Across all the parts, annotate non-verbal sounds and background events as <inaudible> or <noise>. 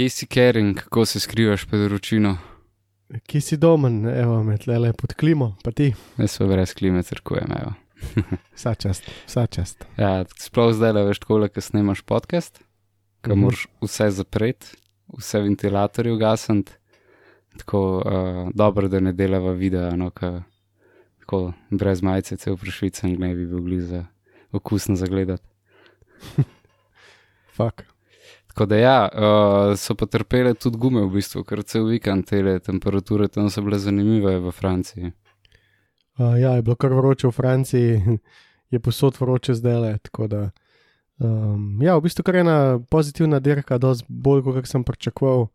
Kje si Kering, kako se skrivaš pred vročino? Kje si domen, evo, med le pod klimo, pa ti, Jaz pa brez klime crkujem. Evo. <laughs> vsa čast, vsa čast. Ja, sploh zdaj le veš, tako da snemaš podcast, ki Mhm. moraš vse zapreti, vse ventilatorje ugasniti. Tako uh, dobro, da ne delava videa, no, ka, tako brez majice, cel prešvicen, ne bi bil blizu okusno zagledati. <laughs> Fak. Tako da ja, uh, so pa trpele tudi gume v bistvu, ker cel vikend te temperature tam so bile zanimive v Franciji. Uh, ja, je bilo kar vroče v Franciji, <laughs> je posod vroče zdaj le. Um, ja, v bistvu kar ena pozitivna dirka, dosti bolj kot sem pričakoval.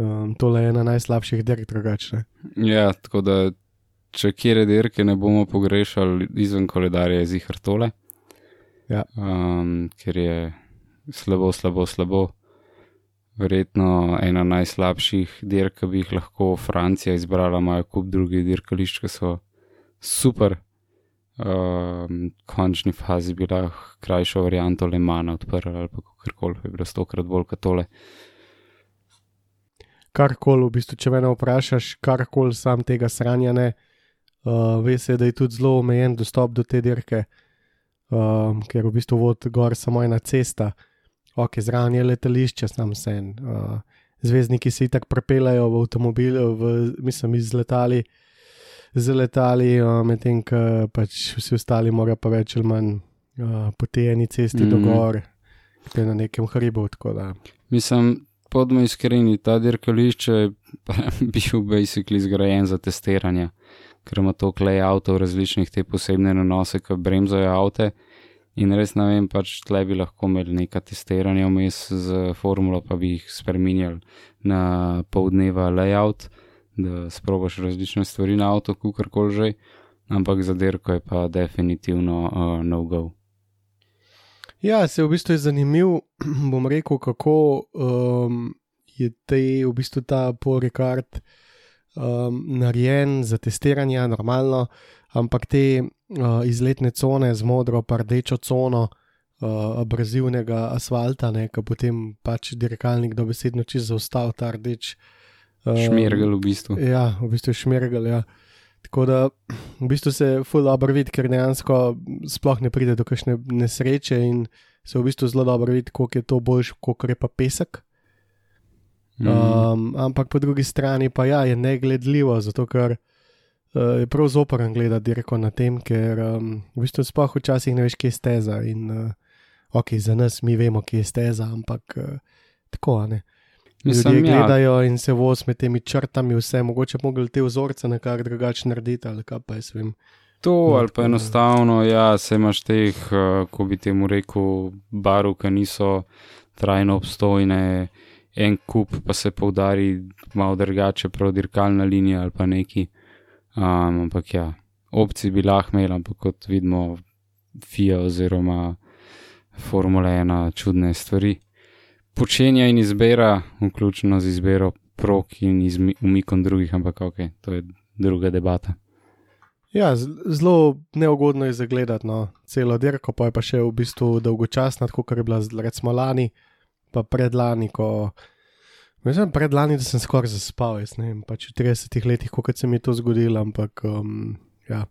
Um, tole je ena najslabših dirk, drugačne. Ja, tako da če kjer dirke ne bomo pogrešali izven koledarja, je zihar tole. Ja. Um, ker je slabo, slabo, slabo. Verjetno ena najslabših dirk, ki bi jih lahko Francija izbrala, imajo kup drugih dirkališč, ki so super. Um, končni fazi bi lahko krajšo varianto Le Mana odprla ali pa karkoli, bi bilo stokrat bolj kot tole. Karkoli, v bistvu, če me vprašaš, karkoli sam tega sranja ne, uh, veš, da je tudi zelo omejen dostop do te dirke, um, ker v bistvu vod gor samo ena cesta, ok, zraven je letališče, sam sen. Uh, zvezdniki se itak prepelajo v avtomobil, v, mislim, iz letali, z letali, uh, medtem ko pač vsi ostali morajo pa več ali manj uh, po tej eni cesti mm -hmm. do Mhm. gor, ki je na nekem hribu. tako. Mislim, podmo iskreni, ta dirkališče je <laughs> bil basically zgrajen za testiranje, ker ima to klej avto različnih te posebne nanose, ki bremzajo avte. In res ne vem, pač tle bi lahko imeli neka testiranja vmes z formulo, pa bi jih spremenjali na pol dneva layout, da sprobaš različne stvari na avtu, kukorkoli že, ampak za dirko je pa definitivno uh, no go. Ja, se v bistvu je zanimiv, <clears throat> bom rekel, kako um, je te, v bistvu ta Porikard um, narejen za testiranje, normalno, ampak te uh, izletne cone z modro, pa rdečo cono uh, abrazivnega asfalta, ki potem pač dirkalnik dobesedno čez zaustav ta rdeč. Um, Šmergel v bistvu. Ja, v bistvu šmergal. Ja. Tako da v bistvu se ful dobro vidi, ker dejansko sploh ne pride do kakšne nesreče in se v bistvu zelo dobro vidi, koliko je to boljš, kot je pa pesek. Um, ampak po drugi strani pa ja, je negledljivo, zato ker uh, je prav zoporen gledati dirko na tem, ker um, v bistvu sploh včasih ne veš, kje je steza. In uh, ok, za nas mi vemo, kje je steza, ampak uh, tako ne. Mislim, Ljudje ja. gledajo in se voz med temi črtami, vse mogoče mogli te vzorce nekako drugače narediti, ali kaj pa jaz vem. To No, ali pa enostavno, ja, se imaš teh, uh, ko bi temu rekel, barov, ki niso trajno obstojne, en kup pa se poudari malo drugače, prav dirkalna linija ali pa neki. Um, ampak ja, opcij bi lahko imel, ampak kot vidimo, FIA oziroma Formula 1 čudne stvari. Počenja in izbira, vključno z izbiro prok in umikom drugih, ampak ok, to je druga debata. Ja, zelo neugodno je zagledati no, celo dirko, pa je pa še v bistvu dolgočasna, tako kot je bila recimo lani, pa predlani, ko. Mislim, predlani, da sem skoraj zaspal, jaz ne vem, pač v 30 letih, kot se mi je to zgodilo, ampak um, ja,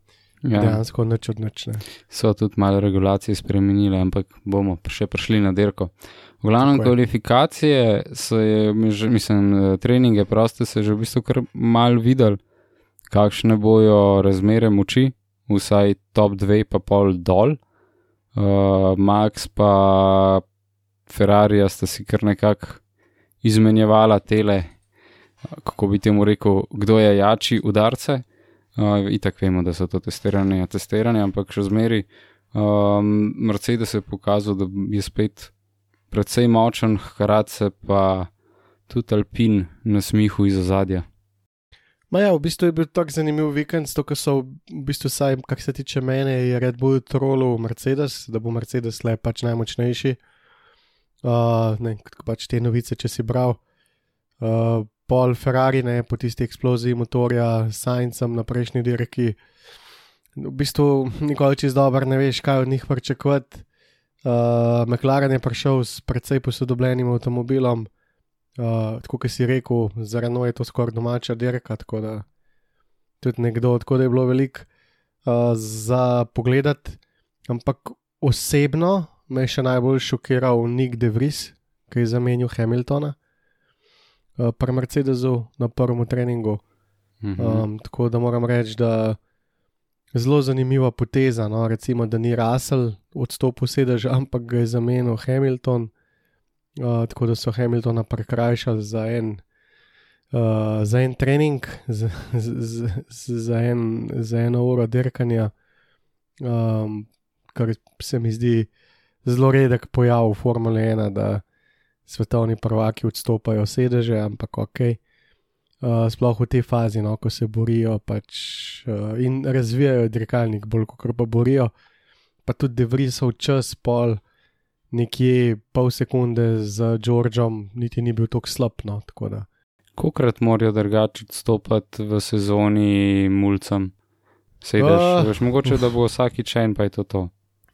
ja. Ja. dejansko nič od nič. Ne. so tudi malo regulacije spremenile, ampak bomo še prišli na dirko. V glavnem kvalifikacije so je, mislim, treninge proste se že v bistvu kar mal videl, kakšne bojo razmere moči, vsaj top 2 pa pol dol. Uh, Max pa Ferrari sta si kar nekako izmenjevala tele, kako bi temu rekel, kdo je jači udarce. Uh, itak vemo, da so to testiranje, testiranje, ampak še zmeri. Um, Mercedes je pokazal, da je spet precej močen, hkrati se pa tudi Alpin nasmihu iz ozadja. Ma ja, v bistvu je bil tako zanimiv vikend, to, kar so v bistvu, saj, kar se tiče mene, je Red Bull trolil Mercedes, da bo Mercedes le pač najmočnejši. Uh, ne, pač te novice, če si bral. Uh, pol Ferrari, ne, po tisti eksploziji motorja, Science na prejšnji dirki. V bistvu nikoli čez dobro ne veš, kaj od njih pričakovati. Uh, McLaren je prišel s precej posodobljenim avtomobilom, uh, tako kot si rekel, za Renault je to skoraj domača dirka, tako da tudi nekdo, tako da je bilo veliko uh, za pogledati. Ampak osebno me je še najbolj šokiral Nick De Vries, ki je zamenil Hamiltona uh, pri Mercedesu na prvem treningu. Mhm. Um, tako da moram reči, da je zelo zanimiva poteza. No? Recimo, da ni Russell odstopil sedež, <laughs> ampak ga je zamenil Hamilton. Uh, tako da so Hamiltona prekrajšali za en, uh, za en trening, za, za, za, en, za eno uro dirkanja, um, kar se mi zdi zelo redek pojav v Formuli 1, da svetovni prvaki odstopajo sedeže, ampak ok. Uh, sploh v tej fazi, no, ko se borijo pač, uh, in razvijajo dirkalnik, bolj kot pa borijo, pa tudi devrisov čas, pol nekje pol sekunde z Georgeom, niti ni bil tako slab. No, tako da. Kokrat morajo drugače odstopati v sezoni mulcem? Sedeš, Ah, veš, mogoče da bo vsakič en, pa je to to.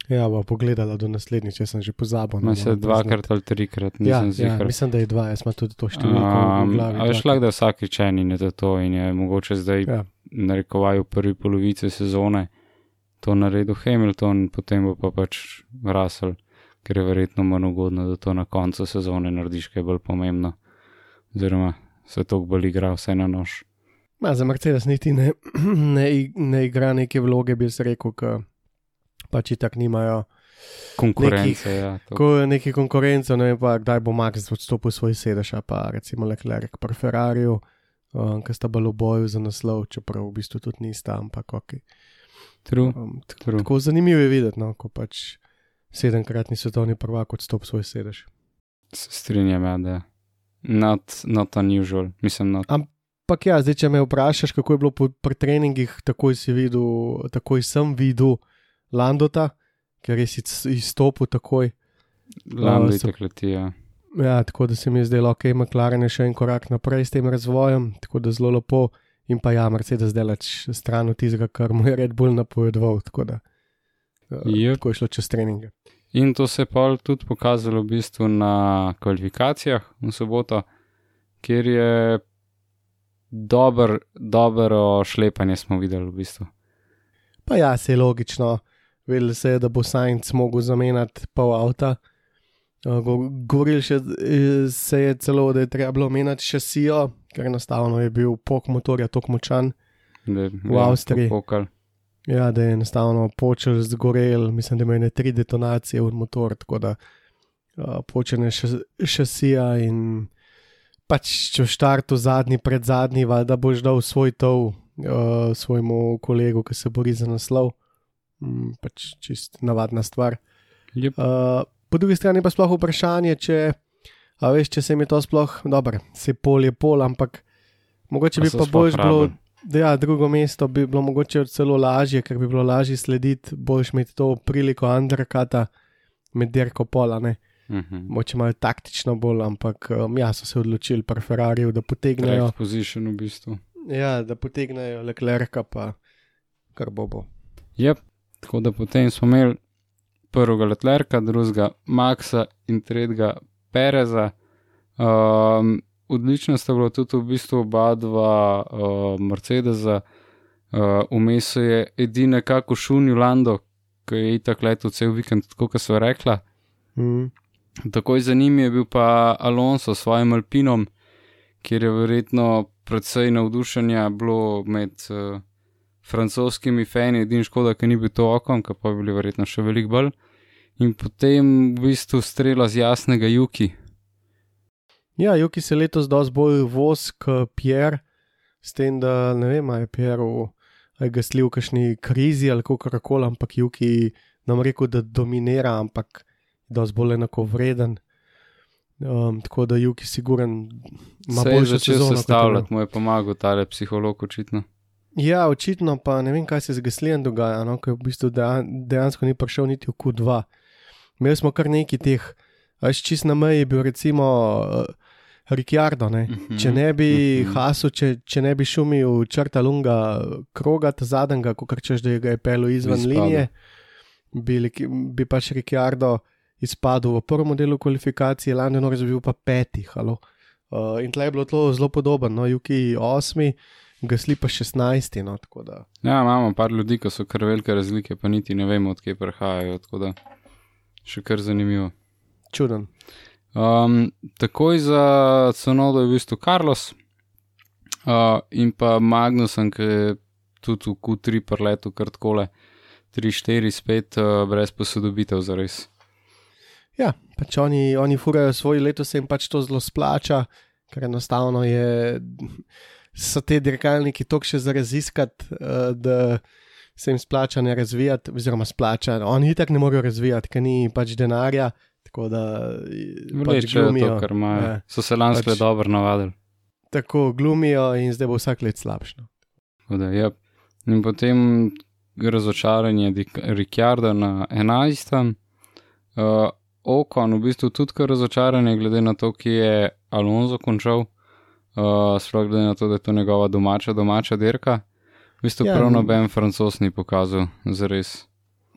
Ja, bo pogledala do naslednjič, če sem že pozabil. No, se moram dvakrat ali trikrat, priznati. Ja, nisem ja, mislim, da je dva, jaz imam tudi to številko Um, v glavi. a veš, dvakrat. lahko da je vsakič en in je to to, in je mogoče zdaj Ja. narekovaj v prvi polovici sezone to naredil Hamilton, potem bo pa pač Russell, ker je verjetno manj ugodno, da to na koncu sezone narediš, kaj je bolj pomembno. Oziroma se to bolj igra vse na nož. Ma, za Mercedes niti ne, <clears throat> ne, ne igra neke vloge, bi se rekel, ker pač itak nimajo Konkurence, ja. To. ko neki konkurence, ne vem pa, kdaj bo Max odstopil svoj sedež, pa recimo Leclerc pri Ferrariju, um, ki sta bolj v boju za naslov, čeprav v bistvu tudi nista, ampak ok. True, Um, true. tako zanimivo je videti, no, ko pač sedemkratni svetovni prvak odstop svoj sedež. Se strinjam, ja, da je. Not, not unusual, mislim, not. Ampak ja, zdaj, če me vprašaš, kako je bilo po, pri treningih, takoj si videl, takoj sem videl Landota, ker je izstopil takoj. Lando je tako leti, ja. Ja, tako da se mi je zdelo, ok, McLaren je še en korak naprej s tem razvojem, tako da zelo lepo. In pa ja, Mercedes delač stran od tistega, kar mu je Red Bull napovedoval. Tako da uh, Jep. tako je šlo čez treninge. In to se je pa tudi pokazalo v bistvu na kvalifikacijah v soboto, kjer je dober, dobro šlepanje smo videli v bistvu. Pa ja, se je logično, vedel se je, da bo Sainz mogel zamenjati pol avta. Go- Govoril še, eh, se je celo, da je treba bilo menjati šasijo, ker enostavno je bil pok motorja tako močan. Da, V Avstriji. Pokal. Ja, da je enostavno počel zgorel, mislim, da ima ne tri detonacije v motor, tako da uh, počene ša, šasija in pač če v štartu zadnji pred zadnji, valjda boš dal svoj tov uh, svojemu kolegu, ki se bori za naslov. Mm, pač čist navadna stvar. Yep. Uh, po drugi strani pa sploh vprašanje, če, a veš, če se mi to sploh, dobro, se pol je pol, ampak mogoče bi pa sploh boljš bilo. Da, ja, drugo mesto bi bilo mogoče celo lažje, ker bi bilo lažje slediti, boš imeti to priliko Andrakata med dirko pola, ne. Mhm. Moče malo taktično bolj, ampak um, ja, so se odločili pri Ferrariju, da potegnejo, Track position v bistvu. ja, da potegnejo Leclerca, pa kar bo bo. Yep. Tako da potem smo imeli prvega Letlerka, drugega Maxa in tretjega Pereza. Um, odlična sta bila tudi v bistvu oba dva uh, Mercedesa. Uh, Vmes se je edini nekako šunil Lando, ki je itak letel cel vikend, tako kot so rekla. Mm. Takoj za njim je bil pa Alonso s svojim Alpinom, kjer je verjetno predvsej navdušenja bilo med uh, francoskimi fani, edin škoda, ker ni bil to okon, ki pa bi bili verjetno še veliko bolj. In potem v bistvu strela z jasnega Juki. Ja, Juki se letos dosti bolj voz kot Pierre, s tem, da ne vem, a je Pierre v je gasli v kakšni krizi ali kako koli, ampak Juki nam rekel, da dominira, ampak je bolj enako vreden. Um, tako da Juki siguren ima Se boljšo začel sezono. kot je sestavljati, mu je pomagal tale psiholog očitno. Ja, očitno pa ne vem, kaj se z Gaslijem dogaja, no, ker v bistvu deja- dejansko ni prišel niti v Q2. Imeli smo kar nekaj teh, veš, čist na meji bil recimo uh, Ricciardo, ne. Mhm, Če ne bi mhm. Hasu, če, če ne bi šumil črta lunga, kroga ta zadnjega, kot češ, da ga je pelo izven izpadel. linije, bi, bi pač Ricciardo izpadel v prvem delu kvalifikacije, Lando Norris bi bil pa petih. halo. Uh, in tle je bilo to zelo podobno, no, Juki osmi, Gasli pa šestnajsti, no, tako da. Ja, imamo par ljudi, ki so kar velike razlike, pa niti ne vemo, odkje prihajajo. Tako da še kar zanimivo. Čuden. Um, takoj za Sonodo je v bistvu Carlos uh, in pa Magnusen, ki je tudi v Q3 preletu kar takole, 3-4 spet uh, brez posodobitev za res. Ja, pač oni, oni furajo svoj letos, se jim pač to zelo splača, ker enostavno je, so te dirkalniki tok še za raziskati, uh, da se jim splača ne razvijati, oziroma splača. Oni itak ne morejo razvijati, ker ni pač denarja. Tako da pač Vlečejo glumijo. to, kar imajo. Ja. So se lansko Pač- pač... dobro navadili. Tako glumijo in zdaj bo vsak let slabše. no. Tako Da, ja. In potem razočaranje Ricciarda na 11. Uh, Okon, v bistvu tudi razočaranje, glede na to, ki je Alonso končal, uh, sploh glede na to, da je to njegova domača, domača dirka. V bistvu Ja, prav no. noben francos ni pokazal, zares.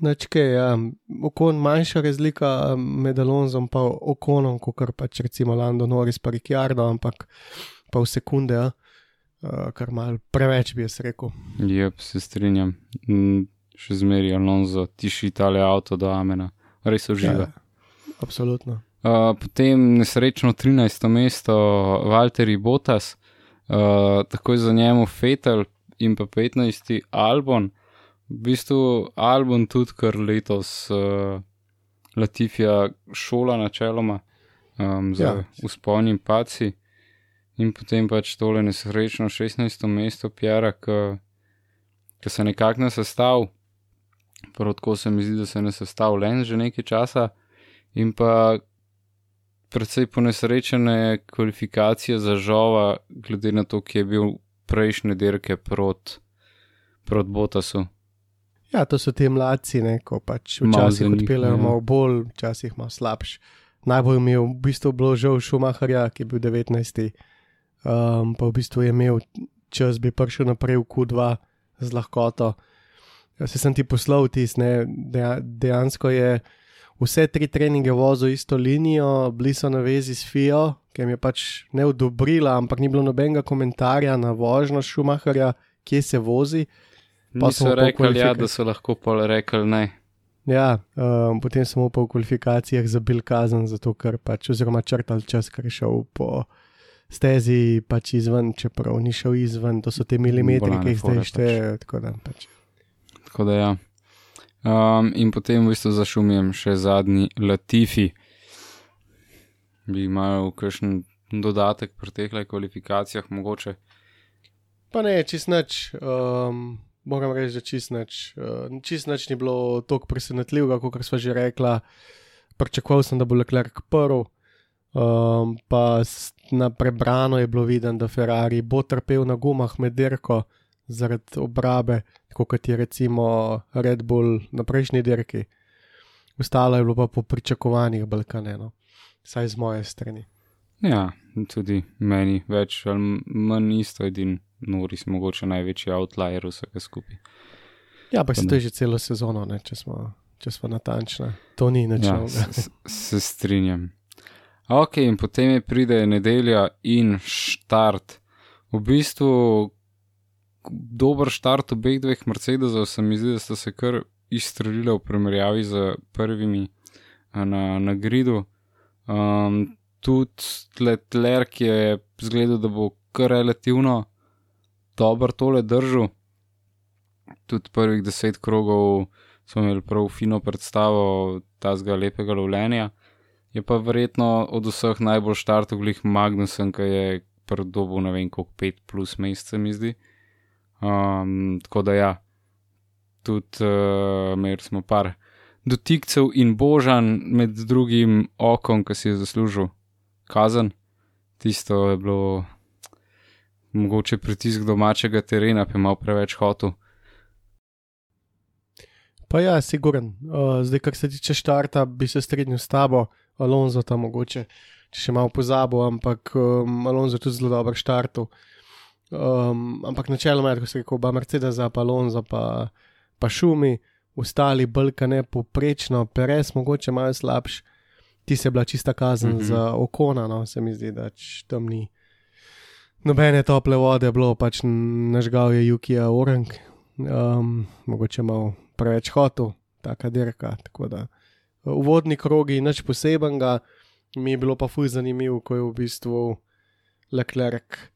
Načke, ja, okon manjša razlika med Alonzom in okonom, kot pač recimo Lando Norris pa Ricciardo, ampak pa v sekunde, ja. uh, kar mal preveč bi jaz rekel. Jep, se strinjam. Mm, še zmeraj Alonso tiši tale avto do Amena, res uživa. Ja, absolutno. Uh, potem nesrečno 13. mesto Walteri Botas, uh, takoj za njemu Fetel in pa 15. Albon. V bistvu Albon tudi kar letos uh, Latifija šola načeloma um, za Ja. uspon in paci. In potem pač tole nesrečno 16. mesto Pjera, ki se nekako ne sestav, prav tako se mi zdi, da se ne sestav len že nekaj časa. In pa predvsej ponesrečene kvalifikacije za žova, glede na to, ki je bil prejšnje dirke proti prot Botasu. Ja, to so ti mladci, ne, ko pač včasih odpeljejo ja. malo bolj, včasih malo slabš. Najbolj mi je v bistvu bilo žal Šumaharja, ki je bil 19. Um, pa v bistvu je imel čas, bi prišel naprej v Q2 z lahkoto. Ja, Se sem ti poslal tis, ne, deja- dejansko je vse tri treninge vozil isto linijo, bili so na vezi s FIO, ki jim je pač ne odobrila, ampak ni bilo nobenega komentarja na vožnjo Šumaharja, kje se vozi. Pa so Niso po rekli, ja, kvalifika- da so lahko pol rekli ne. Ja, um, potem smo pa v kvalifikacijah zabil kazen, zato ker pač, oziroma črtal čas, ker je šel po stezi pač izven, čeprav ni šel izven, to so te milimetri, Bolane ki jih zdaj pač. štejejo. Tako da pač. Tako da ja. Um, in potem v bistvu zašumijem še zadnji Latifi. Bi imel kakšen dodatek pri teh kvalifikacijah, mogoče. Pa ne, čist nič. Um, moram reči, da čist nič. Uh, čist nič ni bilo tako presenetljivega, kot smo že rekla. Pričakoval sem, da bo Leclerc prvi. Um, pa na prebrano je bilo videno, da Ferrari bo trpel na gumah med dirko zaradi obrabe, tako kot je recimo Red Bull na prejšnji dirki. Ostalo je bilo pa po pričakovanjih Balkaneno, saj z moje strani. Ja, tudi meni več ali manj isto, edin Noris, mogoče največji outlier vsega skupaj. Ja, pa se to je že celo sezono, ne, če smo, če smo natančni. To ni nič Ja, se, se strinjam. Ok, in potem je pride nedelja in štart. V bistvu dober štart obeh dveh Mercedesov, se mi zdi, da sta se kar izstrelila v primerjavi z prvimi a, na, na gridu. Um, tudi Leclerc je zgledal, da bo kar relativno dobro tole držal. Tudi prvih deset krogov smo imeli prav fino predstavo tazga lepega lovljenja. Je pa verjetno od vseh najbolj štartov glih Magnusen, ki je predobil ne vem koliko 5 plus mesece, mi zdi. Um, tako da ja, tudi uh, imeli smo par dotikcev in božan, med drugim okom, ki si je zaslužil kazen. Tisto je bilo mogoče pritisk domačega terena, pa je malo preveč hotel. Pa ja, siguren. Uh, zdaj, kar se tiče štarta, bi se strinjal s tabo, Alonso tam mogoče, če še malo pozabo, ampak um, Alonso je tudi zelo dober štartu. Um, ampak načeloma, kot se reče, oba Mercedes, pa Alonso, pa, pa šumi, ostali brka ne poprečno, Perez mogoče malo slabš, ti se bila čista kazen mm -hmm. za okona, no se mi zdi, da tam ni. Nobene tople vode bilo, pač nažgal je Jukija Orang, um, mogoče malo preveč hotel, taka dirka. Tako da uvodni krogi, nič posebenega, mi je bilo pa fuj zanimivo, ko je v bistvu Leclerc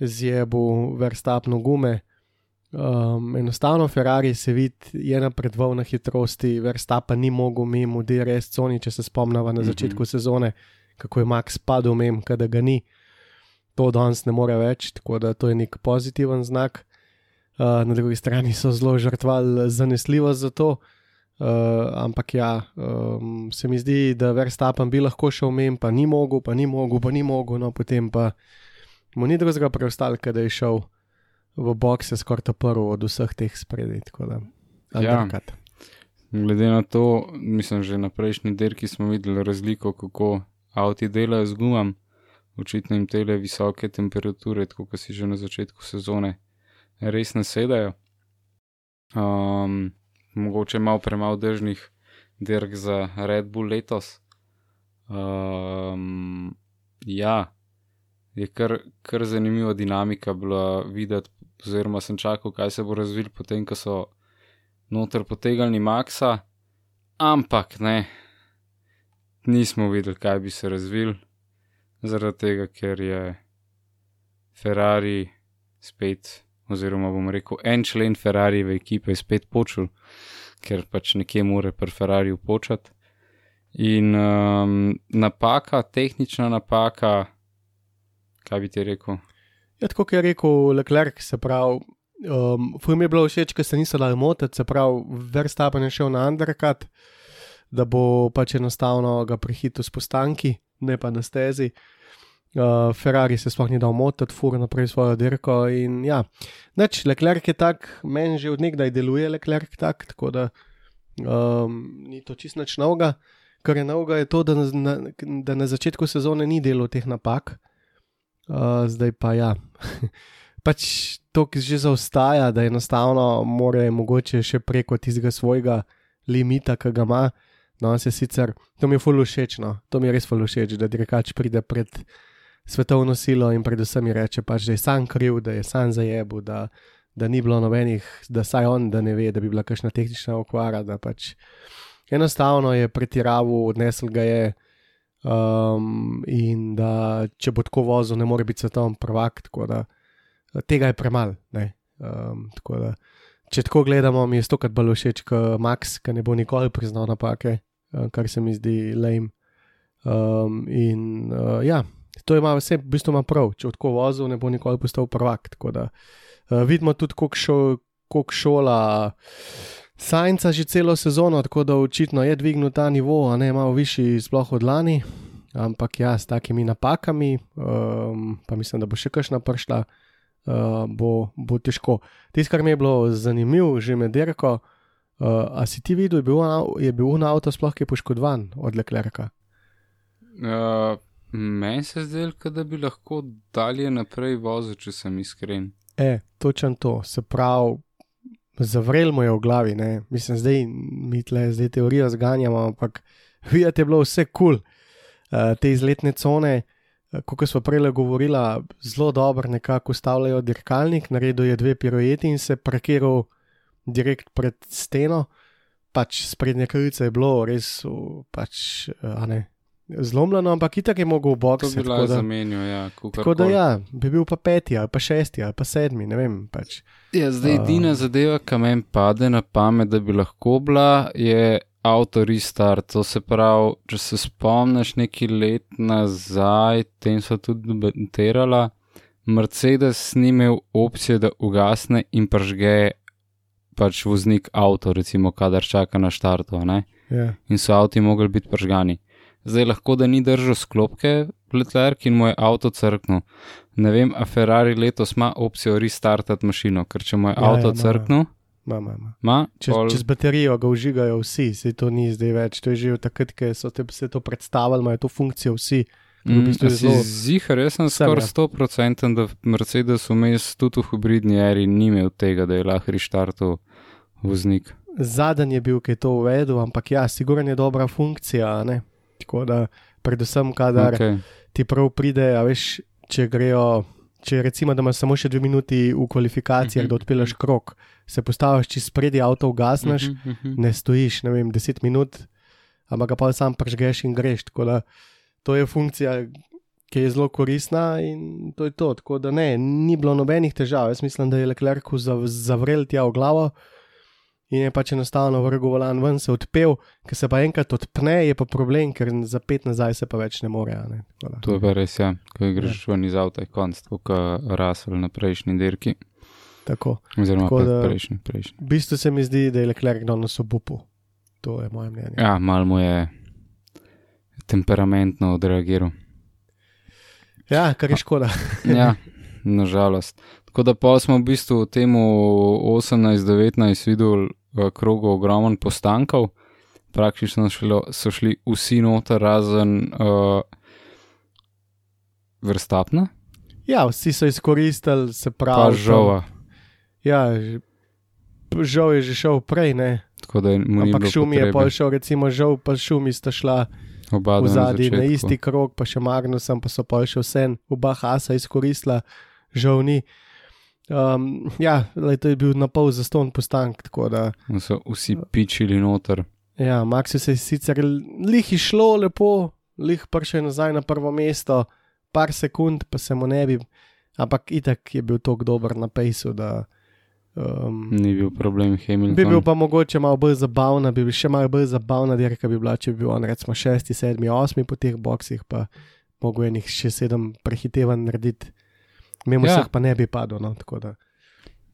zjebu verstapno gume. Um, enostavno Ferrari se vidi, je napredoval na hitrosti, verstapa ni mogel mimo DRS coni, če se spomnimo na začetku mm -hmm. sezone, kako je Max padel mem, kada ga ni. To danes ne more več, tako da to je nek pozitiven znak. Uh, na drugi strani so zelo žrtvali zanesljivost za to. Uh, ampak ja, um, se mi zdi, da Verstappen bi lahko šel mem, pa ni mogel, pa ni mogel, pa ni mogel, no potem pa mu ni drugega preostalo, da je šel v boxe skoraj ta prvi od vseh teh spredaj. Ja, glede na to, mislim, že na prejšnji dirki smo videli razliko, kako avti delajo z gumam, očitno jim tele visoke temperature, kot si že na začetku sezone res ne sedajo. Um, mogoče malo premalo držnih dirk za Red Bull letos. Um, ja, je kar, kar zanimiva dinamika bila videti, oziroma sem čakal, kaj se bo razvil, potem ko so noter potegali Maxa, ampak ne, nismo videli, kaj bi se razvil, zaradi tega, ker je Ferrari spet oziroma bom rekel, en člen Ferrariove ekipe je spet počul, ker pač nekje more pri Ferrariu počati. In um, napaka, tehnična napaka, kaj bi ti rekel? Ja, tako je rekel Leclerc, se pravi, um, Fum je bilo všeč, ker se niso dali motiti, se pravi, Verstappen je šel na undercut, da bo pač enostavno ga prehitil s postanki, ne pa na stezi. Uh, Ferrari se sploh ni dal motiti, fura naprej svojo dirko. In ja, neč, Leclerc je tak, meni že odnegdaj deluje Leclerc tak, tako da um, ni to čist nič novega. Kar je novega, je to, da na, na, da na začetku sezone ni delo teh napak, uh, zdaj pa ja. <laughs> pač to, ki že zaostaja, da enostavno more mogoče še preko tistega svojega limita, ki ga ima. No, se sicer, to mi je fully všeč, no, to mi je res fully všeč, da dirkač pride pred svetovno silo in predvsem mi reče, pač, da je sam kriv, da je sam zajebu, da, da ni bilo nobenih, da saj on, da ne ve, da bi bila kakšna tehnična okvara, da pač enostavno je pretiraval, odnesel ga je. Um, in da če bo tako vozil, ne more biti svetovni prvak, tako da tega je premalo. Um, če tako gledamo, mi je stokrat bolj všeč kot Max, ki ne bo nikoli priznal napake, kar se mi zdi lame. Um, in uh, ja, To ima vse, v bistvu ima prav, če odko vozil, ne bo nikoli postal prvak. Tako da uh, vidimo tudi, koliko šo, kolik šola Sajnca že celo sezono, tako da očitno je dvignil ta nivo, a ne malo višji, sploh od lani. Ampak ja, s takimi napakami, um, pa mislim, da bo še kakšna prišla, uh, bo, bo težko. Tisto, kar mi je bilo zanimivo, že med derko, uh, a si ti videl, je bil, je bil na avto sploh kaj poškodovan od Leclerca? Uh, Meni se zdi, da bi lahko dalje naprej vozil, če sem iskren. E, točen to, se pravi, zavrel mu je v glavi, ne? mislim, zdaj mi tle zdaj teorijo zganjamo, ampak <laughs> videti je bilo vse kul, cool. uh, te izletne cone. Eh, kot smo prej govorili, zelo dobro nekako ustavljajo dirkalnik, naredil je dve pirojeti in se parkiral direkt pred steno. Pač sprednje krivice je bilo res, pač, a ne, zlomljeno, ampak itak je mogel boxe. To bi lahko zamenjal, ja. Tako da ja, bi bil pa peti ali pa šesti ali pa sedmi, ne vem. Pač. Ja, zdaj edina uh, zadeva, ki meni pade na pamet, da bi lahko bila, je avto restart. To se pravi, če se spomniš neki let nazaj, tem so tudi debatirala, Mercedes ni imel opcije, da ugasne in pržge pač voznik avto, recimo, kadar čaka na štartu, ne? Ja. in so avti mogli biti pržgani. Zdaj lahko, da ni držal sklopke, Leclerc in mu je avto crknil. Ne vem, a Ferrari letos ima opcijo restartati mašino, ker če mu je Ja, avto ja, crknil, Mama, ima. ima, Čez, pol- čez baterijo ga užigajo vsi, se to ni zdaj več. To je že takrat, ko so te se to predstavili, imajo to funkcijo vsi. v Mm, bistvu je si zelo- Zihar, jaz sem skoraj ja. 100% da Mercedes vmes tudi v hibridni eri ni imel tega, da je lahko restartal voznik. Zadnji je bil, ki je to uvedel, ampak ja, sigurno je dobra funkcija. ne. Tako da, predvsem, kadar okay. Ti prav pride, a veš, če grejo. Če recimo, da imaš samo še dve minuti v kvalifikacijah, Mhm. da odpeleš krok, se postaviš čez spredi avto, ugasneš, Mhm, mhm. ne stojiš, ne vem, 10 minut, ampak ga pa sam pržgeš in greš. Tako da to je funkcija, ki je zelo koristna in to je to. Tako da ne, ni bilo nobenih težav. Jaz mislim, da je Leclerc zav, zavrel tja v glavo in je pač enostavno vrgel volan ven, se odpel, ker se pa enkrat odpne, je pa problem, ker za pet nazaj se pa več ne more. a Ne? Da. To je pa res, ja, ko greš ven iz avta, je konc, kot Rasel na prejšnji dirki, Tako. oziroma Tako da- prejšnji, prejšnji. V bistvu se mi zdi, da je Leclerc danes obupu. To je moje mnenje. Ja, malo mu je temperamentno odreagiral. Ja, kar je škoda. <laughs> Ja, <laughs> nažalost. Tako da pa smo v bistvu v tem 18-19 videli krogu ogromen postankov, praktično šlo, so šli vsi noter, razen uh, vrstapna, Ja, vsi so izkoristili, se pa pravi. žova. Ja, ž- žal je že šel prej, ne. Tako da mu ni Ampak šum je pol šel, recimo žal, pa šumi sta šla Oba v na zadnji na začetku. isti krok, pa še Magnusem, pa so pol še vse, oba hasa izkoristila, žal ni. Um, ja, lej, to je bil na pol zaston postank, da. So vsi pičili noter. Ja, Maxu se je sicer lih išlo lepo, lih prišel nazaj na prvo mesto, par sekund, pa se mu ne bi, ampak itak je bil tako dober na pejsu, da. Um, Ni bil problem Hamilton. Bi bil pa mogoče malo bolj zabavna, bi bil še malo bolj zabavna dirka, bi bila, če bi bil on recimo šesti, sedmi, osmi po teh boksih, pa mogo enih še sedem prehitevanj narediti. Mimo Ja. vseh pa ne bi padel, no, da.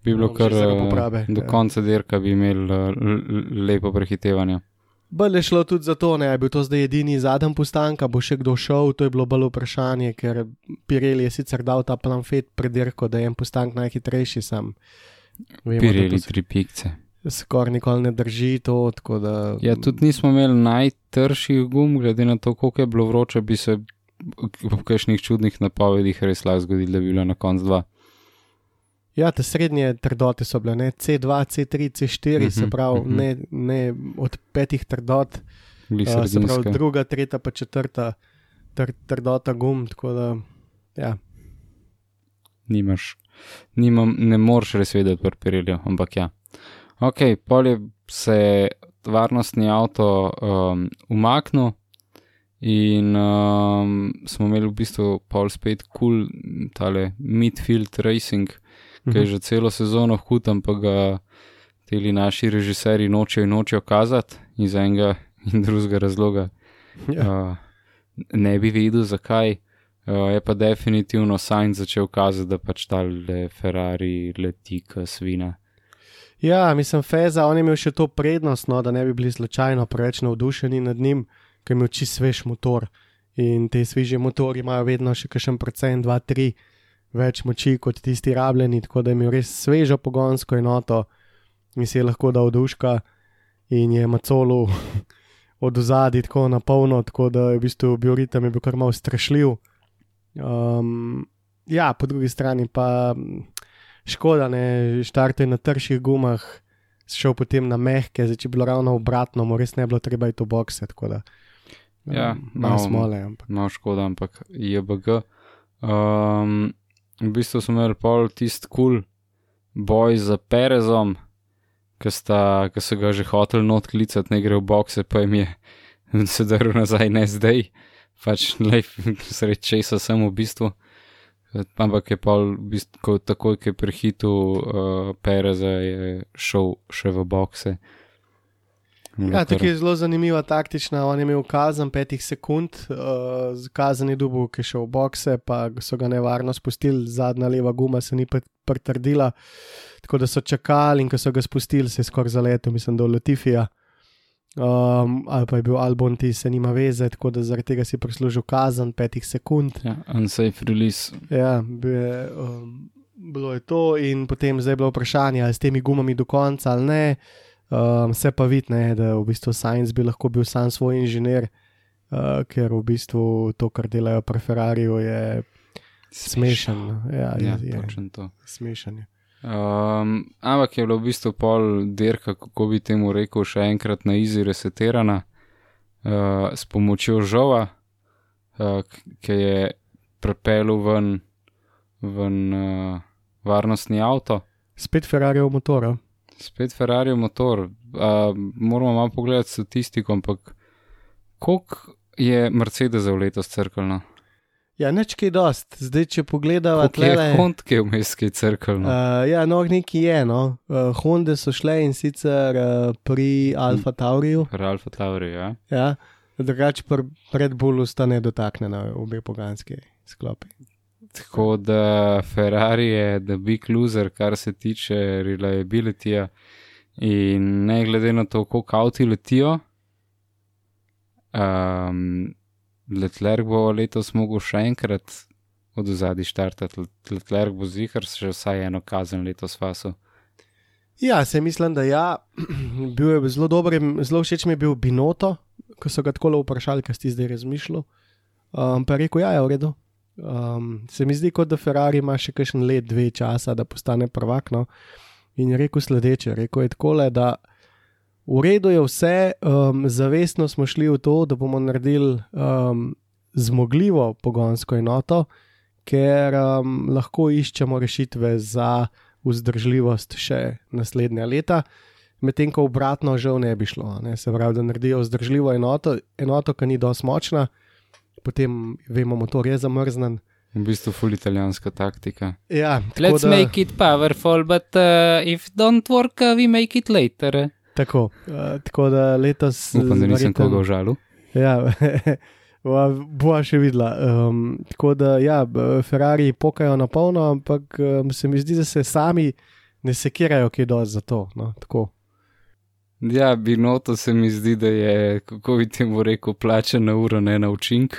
bi bilo Mogoče kar eh, popravi, do ja. konca dirka, bi imeli eh, lepo prehitevanje. Bolj je šlo tudi za to, ne, je bil to zdaj edini zadnji postanka, bo še kdo šel, to je bilo bolj vprašanje, ker Pirelli je sicer dal ta planfet pred dirko, da je en postank najhitrejši sam. Vemo, da Pireli to tri pikce. Skoraj nikoli ne drži to, tako da. Ja, tudi nismo imeli najtrših gum, glede na to, koliko je bilo vroče, bi se v kakšnih čudnih napovedih res lahko zgodilo, da bi bilo na koncu dva. Ja, te srednje trdote so bile, ne? C2, C3, C4, Mhm, se pravi, mhm. ne, ne od petih trdot, uh, se pravi, druga, tretja, pa četrta tr, trdota gum, da, ja, Nimaš, nimam, ne moreš res vedeti, pri Pirelju, ampak ja. Ok, pol je se varnostni avto um, umaknil in um, smo imeli v bistvu pol spet kul, cool, tale midfield racing, ki je Mhm. že celo sezono hud, ampak ga teli naši režiserji nočejo in nočejo kazati iz enega <laughs> in drugega razloga. ja. Uh, ne bi vedel, zakaj. Uh, je pa definitivno Sainz začel kazati, da pač ta le Ferrari leti, kot svina. ja, mislim, Feza, on je imel še to prednost, no, da ne bi bili slučajno preveč navdušeni nad njim, ker je imel čist svež motor. In te sveže motori imajo vedno še kakšen procent, dva, tri več moči kot tisti rabljeni, tako da je imel res svežo pogonsko enoto in si je lahko dal duška in je macolu <laughs> od ozadja tako na polno, tako da je v bistvu bil ritem je bil kar mal strašljiv. Um, ja, po drugi strani pa mm, škoda, ne, štartuje na trših gumah, šel potem na mehke, zdaj če bi bilo ravno obratno, mu res ne bilo treba iti v bokse, tako da. Ja, um, malo malo- smole, ampak. No, škoda, ampak JBG. Um, v bistvu smo imeli pol tisti kul cool boj za Perezom, ki so ga že hoteli not klicati, ne gre v bokse, pa jim je <laughs> se drl nazaj, ne zdaj. Pač <laughs> sreč česa sem v bistvu. Ampak je pa v bistvu, ko, takoj, ko je prehitil uh, Pereza, je šel še v bokse. Ja, tukaj je zelo zanimiva taktična. On je imel kazen petih sekund, uh, kazen je dubu, ki je šel v bokse, pa so ga nevarno spustili, zadnja leva guma se ni pritrdila. Tako da so čakali in ko so ga spustili, se je skoraj zaletel, mislim, do Latifija. Um, ali pa je bil Albon, ti se nima veze, tako da zaradi tega si prislužil kazen petih sekund. Ja, unsafe release. Ja, je, um, bilo je to in potem zdaj je bilo vprašanje, ali s temi gumami do konca ali ne. Um, se pa vidi, ne, da v bistvu Science bi lahko bil sam svoj inženir, uh, ker v bistvu to, kar delajo pri Ferrariu, je smešen. Ja, ja, je, točno to. Smešen je. Um, ampak je bilo v bistvu pol dirka, kako bi temu rekel, še enkrat na izi resetirana uh, s pomočjo žova, uh, ki je prepelil ven, ven uh, varnostni avto. Spet Ferrariov motor spet Ferrari motor. Uh, moramo malo pogledati statistiko, ampak koliko je Mercedes za letos crkveno? Ja, neč kaj dost. Zdaj, če pogledamo, kaj je Honda, ki je vmes kaj crkveno. Uh, ja, no, neki je. No. Uh, Honda so šle in sicer uh, pri Alfa Tauriju. Pri Alfa Tauriju, ja. ja. Drugače, pred Bullu sta ne dotaknjena obe poganski sklopi. Tako da Ferrari je the big loser, kar se tiče reliabilityja. In ne glede na to, koliko avti letijo, um, Leclerc bo letos mogel še enkrat od zadaj štartati. Leclerc bo zihar še vsaj eno kazen letos faso. Ja, se mislim, da ja. <clears throat> bil je zelo dober, zelo všeč mi je bil Binoto, ko so ga tako vprašali, kaj si zdaj razmišljal. Um, pa je rekel, ja, je v redu. Um, se mi zdi, kot da Ferrari ima še kakšen let, dve časa, da postane prvak. No? In je rekel sledeče: rekel je tako, da v redu je vse, um, zavestno smo šli v to, da bomo naredili um, zmogljivo pogonsko enoto, ker um, lahko iščemo rešitve za vzdržljivost še naslednja leta. Medtem ko obratno žal ne bi šlo, ne? se pravi, da naredijo vzdržljivo enoto, enoto, ki ni dovolj močna, potem vemo, motor je zamrznen. V bistvu ful italijanska taktika. Ja, Let's da, make it powerful, but uh, if don't work, uh, we make it later. Tako, uh, tako da letos. Upam, da nisem koga užalil. Ja, <laughs> bo še videla. Um, tako da, ja, Ferrari pokajo na polno, ampak um, se mi zdi, da se sami ne sekirajo, ki je do za to. No, ja, binoto se mi zdi, da je, kako bi temu rekel, plačen na uro, ne na učink.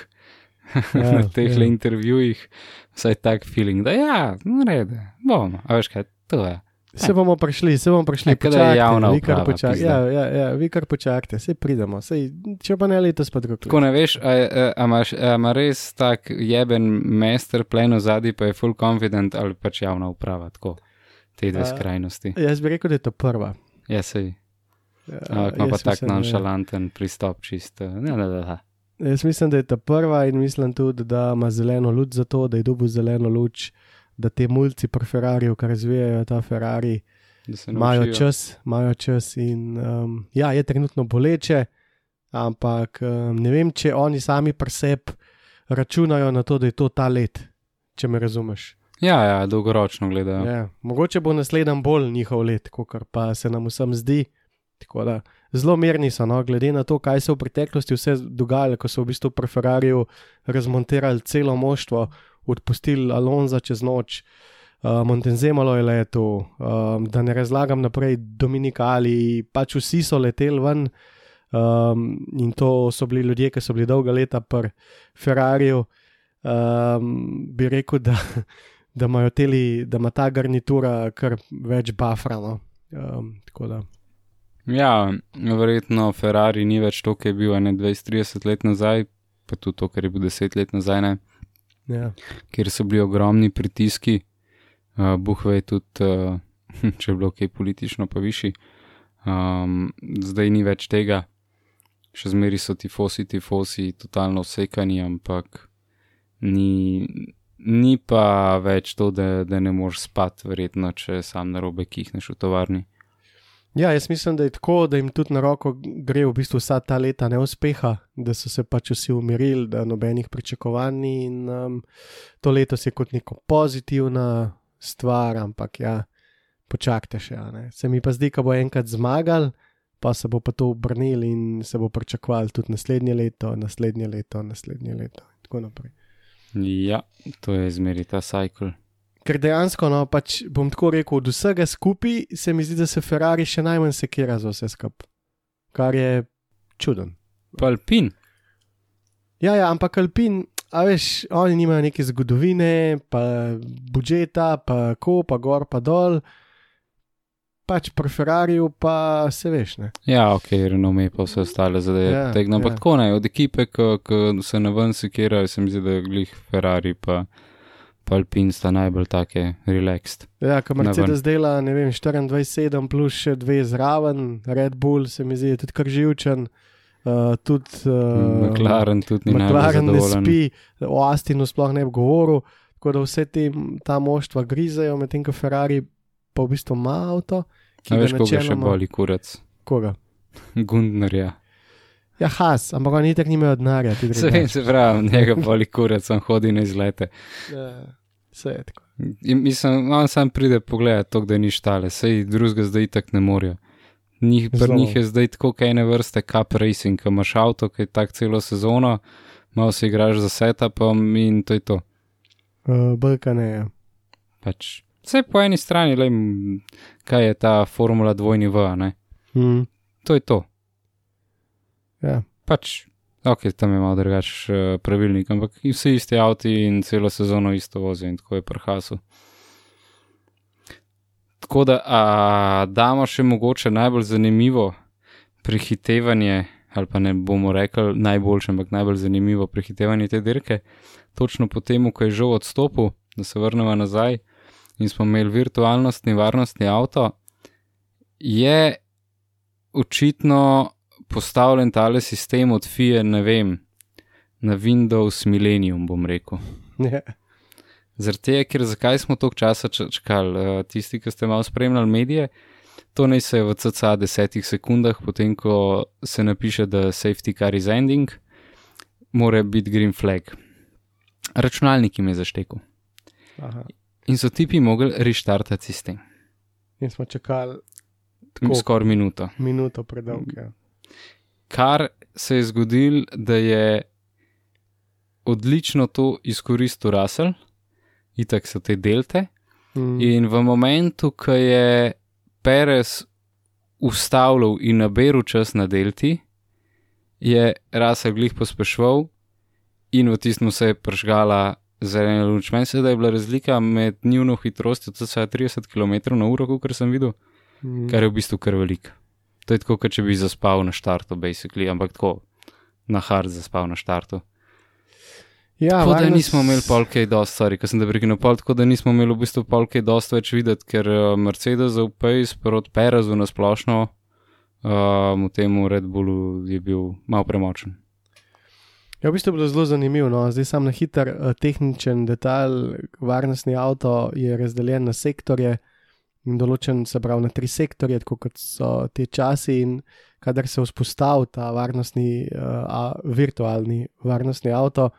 Ja, <laughs> na teh ja. intervjujih, vsaj tak feeling, da ja, rede, bomo, a veš kaj, to je. Se bomo prišli, se bomo prišli, kaj je javno. Vi kar počakajte, ja, ja, ja, vi kar počakajte, se pridemo, sej, če pa ne letos, pa drugo. Tako ne veš, a, a, a, a ima res tak jeben master plan v zadnji, pa je full confident ali pač javna uprava, tako, te dve skrajnosti. Jaz bi rekel, da je to prva. Ja, sej. Ja, ima pa tak nonšalanten pristop, čisto. Ne, ne, ne, ne. Jaz mislim, da je ta prva in mislim tudi, da ima zeleno luč za to, da je dobil zeleno luč, da te mulci pri Ferrari, kar razvijajo ta Ferrari, imajo čas, imajo čas. In, um, ja, je trenutno boleče, ampak um, ne vem, če oni sami pri sebi računajo na to, da je to ta let, če me razumeš. Ja, ja dolgoročno gledajo. Ja, mogoče bo naslednji bolj njihov let, kot pa se nam vsem zdi. Tako da zelo mirni so, no, glede na to, kaj se je v preteklosti vse dogajalo, ko so v bistvu pri Ferrariu razmontirali celo moštvo, odpustili Alonso čez noč, uh, Montenzemalo je letel, um, da ne razlagam naprej, Dominikali, pač vsi so leteli ven. Um, in to so bili ljudje, ki so bili dolga leta pri Ferrariu. Um, bi rekel, da, da, teli, da ima ta garnitura kar več bafrano. Um, tako da. Ja, verjetno Ferrari ni več to, kar je bil 20-30 let nazaj, pa tudi to, kar je bil 10 let nazaj, ja. kjer so bili ogromni pritiski, uh, Buhve je tudi, uh, <laughs> če je bilo kaj politično, pa višji. Um, zdaj ni več tega, še zmeri so ti fosi, ti fosi, totalno vsekani, ampak ni, ni pa več to, da, da ne moreš spati, verjetno, če sam na robe kihneš v tovarni. Ja, jaz mislim, da je tako, da jim tudi na roko gre v bistvu vsa ta leta neuspeha, da so se pač vsi umirili, da nobenih pričakovanj in um, to leto je kot neko pozitivna stvar, ampak ja, počakajte še. Se mi pa zdi, da bo enkrat zmagal, pa se bo pa to obrnil in se bo pričakovali tudi naslednje leto, naslednje leto, naslednje leto in tako naprej. Ja, to je zmeri ta cikl. Ker dejansko, no, pač bom tako rekel, od vsega skupaj se mi zdi, da se Ferrari še najmanj sekira za vse skupaj, kar je čuden. Pa Alpin, Ja, ja, ampak Alpin, a veš, oni nimajo neke zgodovine, pa budžeta, pa ko, pa gor, pa dol. Pač pri Ferrariju pa se veš, ne. ja, ok, renome pa vse ostale zadeve. Ja, Tegno, ampak ja. tako ne, od ekipe, ki se na ven sekirajo, se mi zdi, da glih Ferrari pa, pa Alpin sta najbolj take relaxed. Ja, ko ven. Mercedes dela, ne vem, 24-7 plus še dve zraven, Red Bull se mi zdi tudi kar živčen. Uh, tudi uh, McLaren tudi ni McLaren ne spi, o Astinu sploh ne bi govoril, tako da vse te, ta moštva grizejo, medtem ko Ferrari pa v bistvu ima avto. ki ga veš, koga še načeloma- boli kurac? Koga? <laughs> Gundnerja. Ja, Has, ampak oni tako nimajo denarja. Se <laughs> vem, se pravi, njega boli kurac, on hodi na izlete. Ja, Vse je tako. In mislim, on sam pride pogledat to, da ni štale, sej drugega zdaj tak ne morajo. Njih, pri njih je zdaj tako ene vrste cup racing, ki imaš avto, ki je tak celo sezono, malo se igraš za setupom in to je to. Uh, Brka ne je. Pač. Vse po eni strani, le, kaj je ta formula dvojni V, ne? Hmm. To je to. Ja. Pač, ok, tam je malo drugač uh, pravilnik, ampak vsi isti avti in celo sezono isto vozijo in tako je prhasu. Tako da, a damo še mogoče najbolj zanimivo prehitevanje, ali pa ne bomo rekli najboljše, ampak najbolj zanimivo prehitevanje te dirke, točno po tem, ko je že odstopil, da se vrnemo nazaj in smo imeli virtualnostni varnostni avto, je očitno postavljen tale sistem od FIE, ne vem, na Windows Millennium, bom rekel. Ja. Zaradi tega, ker zakaj smo toliko časa čakali, Eh, tisti, ki ste malo spremljali medije, to naj se v CCA desetih sekundah, potem ko se napiše, da safety car is ending, mora biti green flag. Računalnik jim je zaštekel Aha. in so tipi mogli restartati sistem. In smo čakali Tako. Skoraj minuto. minuto predolgo. Ja. Kar se je zgodilo, da je odlično to izkoristil Russell, itak so te delte. Mm. In v momentu, ko je Perez ustavljal in naberal čas na delti, je Russell glih pospešval in v tistem se je pržgala zelena luč. Meni se da je bila razlika med njuno hitrostjo, to je 30 km/h, kar sem videl, Mm. kar je v bistvu kar velik. To je tako, kot če bi zaspal na štartu, basically, ampak tako na hard zaspal na štartu. Ja, Tako da varnost- nismo imeli polkej dosti, sorry, ker sem da prekinil pol, tako da nismo imeli v bistvu polkej dosti več videti, ker uh, Mercedes v Pace proti Perezu na splošno, um, v tem Red Bullu je bil malo premočen. Ja, v bistvu je bilo zelo zanimivo. No. Zdaj sam na hiter eh, tehničen detalj. Varnostni avto je razdeljen na sektorje in določen, se pravi, na tri sektorje, tako kot so te časi. In kadar se vzpostavi ta varnostni, uh, virtualni varnostni avto,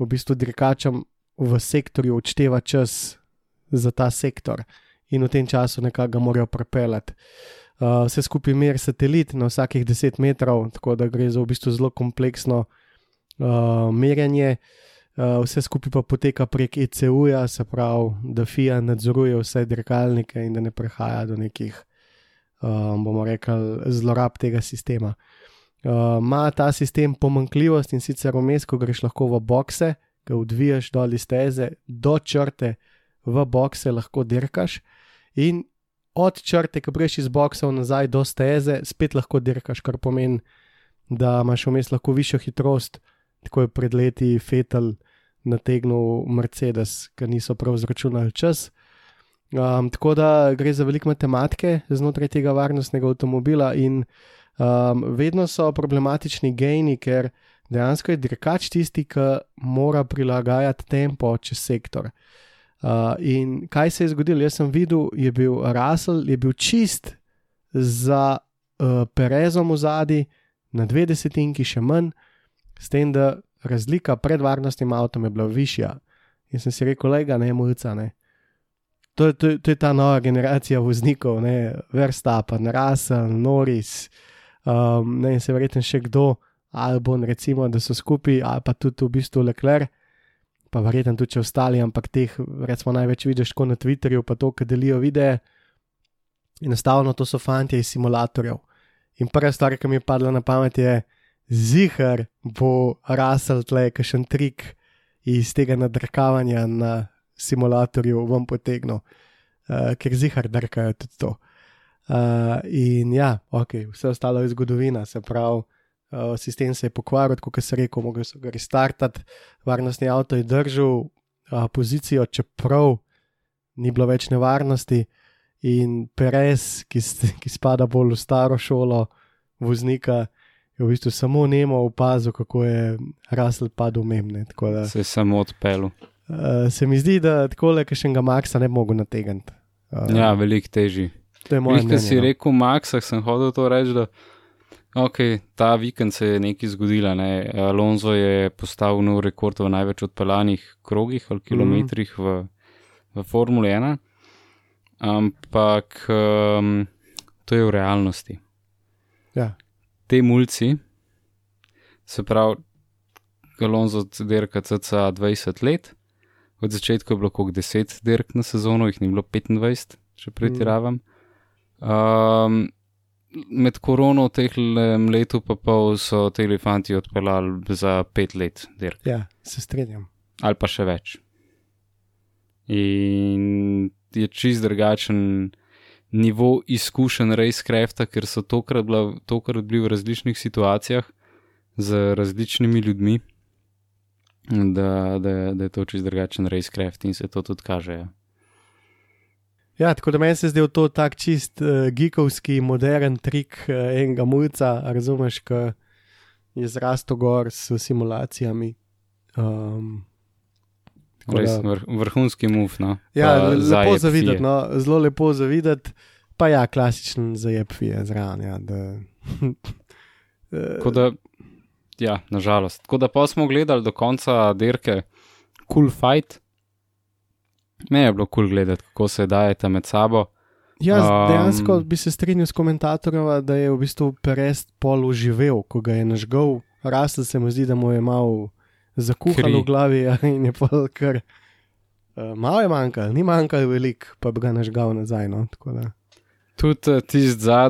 v bistvu dirkačem v sektorju odšteva čas za ta sektor in v tem času nekako ga morajo prepeljati. Uh, vse skupaj meri satelit na vsakih 10 metrov, tako da gre za v bistvu zelo kompleksno uh, merjenje. Uh, vse skupaj pa poteka prek ECU-ja, se pravi, da FIA nadzoruje vse dirkalnike in da ne prihaja do nekih, um, bomo rekli, zlorab tega sistema. Uh, Ma ta sistem pomankljivost in sicer vmes, ko greš lahko v bokse, ga odvijaš dol iz teze, do črte v bokse lahko dirkaš in od črte, ko greš iz boksov nazaj do steze, spet lahko dirkaš, kar pomeni, da imaš vmes lahko višjo hitrost, tako je pred leti Fetal nategnil Mercedes, ker niso prav zračunali čas. Um, tako da gre za veliko matematike znotraj tega varnostnega avtomobila, in um, vedno so problematični gejni, ker dejansko je dirkač tisti, ki mora prilagajati tempo čez sektor. Uh, in kaj se je zgodilo? Jaz sem videl, je bil Russell, je bil čist za uh, Perezom v zadnji, na dve desetinki še manj, s tem, da razlika pred varnostnim avtom je bila višja. In sem si rekel, lega, ne, mulca, ne. to, to, to je ta nova generacija voznikov, ne, Verstappen, Russell, Norris, um, ne in se verjetno še kdo, Albon, recimo, da so skupaj, ali pa tudi v bistvu Leclerc, pa verjetno tudi če ostali, ampak teh, recimo, največ vidiš tako na Twitterju, pa to, ki delijo videe. Enostavno to so fanti iz simulatorjev. In prva stvar, ki mi je padla na pamet, je, zihar bo Russell tle, kakšen trik iz tega nadrkavanja na simulatorju vam potegnil, uh, ker zihar drkajo tudi to. Uh, in ja, ok, vse ostalo je zgodovina, se pravi, uh, sistem se je pokvaril, kot se reče, mogel so ga restartati, varnostni avto je držal uh, pozicijo, čeprav ni bilo več nevarnosti. In Perez, ki, ki spada bolj v staro šolo voznika, je v bistvu samo nemo opazil, kako je Russell padel umemne. Se je samo odpeljal. Uh, se mi zdi, da tako le, ki še enega Maxa ne bi mogel nategniti. Uh, ja, veliko težji. To je moj. Kaj si no. rekel, Maxa, sem hodil to reči, da okay, ta vikend se je nekaj zgodilo. Ne? Alonso je postavil nov rekord v največ odpeljanih krogih ali kilometrih mm. v, v Formule 1. Ampak um, to je v realnosti. Ja. Te mulci, se pravi, Alonso dirka CCA 20 let, od začetka je bilo kot 10 dirk na sezono, jih ni bilo 25, če pretiravam. Um, med korono v teh letu pa pol so te elefanti odpeljali za 5 let dirk. Ja, se strinjam. Ali pa še več. In je čist drugačen nivo izkušenj racecrafta, ker so tokrat, bila, tokrat bili v različnih situacijah z različnimi ljudmi da, da, da je to čist drugačen racecraft in se to tudi kaže. Ja. Ja, tako da meni se zdi to tak čist uh, geekovski, modern trik uh, enega mulca, razumeš, ki je zrastel gor s simulacijami. Um, Res da, vrh, vrhunski muf. No. Ja, lepo za videti, no, zelo lepo za videti, pa ja, klasičen zajep je zraven. Ja, da, <laughs> ja, nažalost. Tako da pa smo gledali do konca dirke Cool Fight. Me je bilo kul cool gledati, kako se dajete med sabo. Ja, um, dejansko bi se strinjal s komentatorjem, da je v bistvu Perest pol uživel, ko ga je nažgal. Rasel se mu zdi, da mu je malo zakuhalo v glavi ja, in je pol kar. Uh, malo je manjkalo, ni manjkalo veliko, pa bi ga nažgal nazaj. No, Tudi uh, tista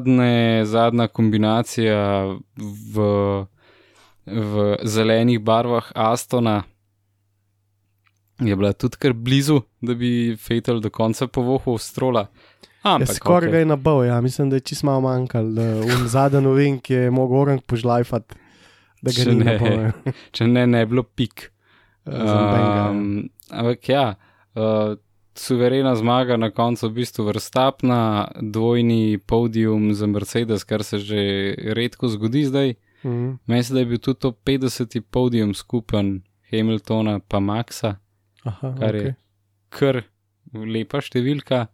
zadnja kombinacija v v zelenih barvah Astona. Je bila tudi kar blizu, da bi Fatal do konca povohal strola. Ja, skoraj ga je nabal, ja. mislim, da je čisto malo manjkal. V zadnji novin, ki je mogel orang požlajfati, da ga če ni ne, <laughs> če ne, ne bilo pik. Um, ampak ja, uh, suverena zmaga na koncu, v bistvu vrstapna, dvojni podium za Mercedes, kar se že redko zgodi zdaj. -hmm. Mislim, da je bil tudi to 50. podium skupen Hamiltona pa Maxa, Aha, kar okay. je kar lepa številka.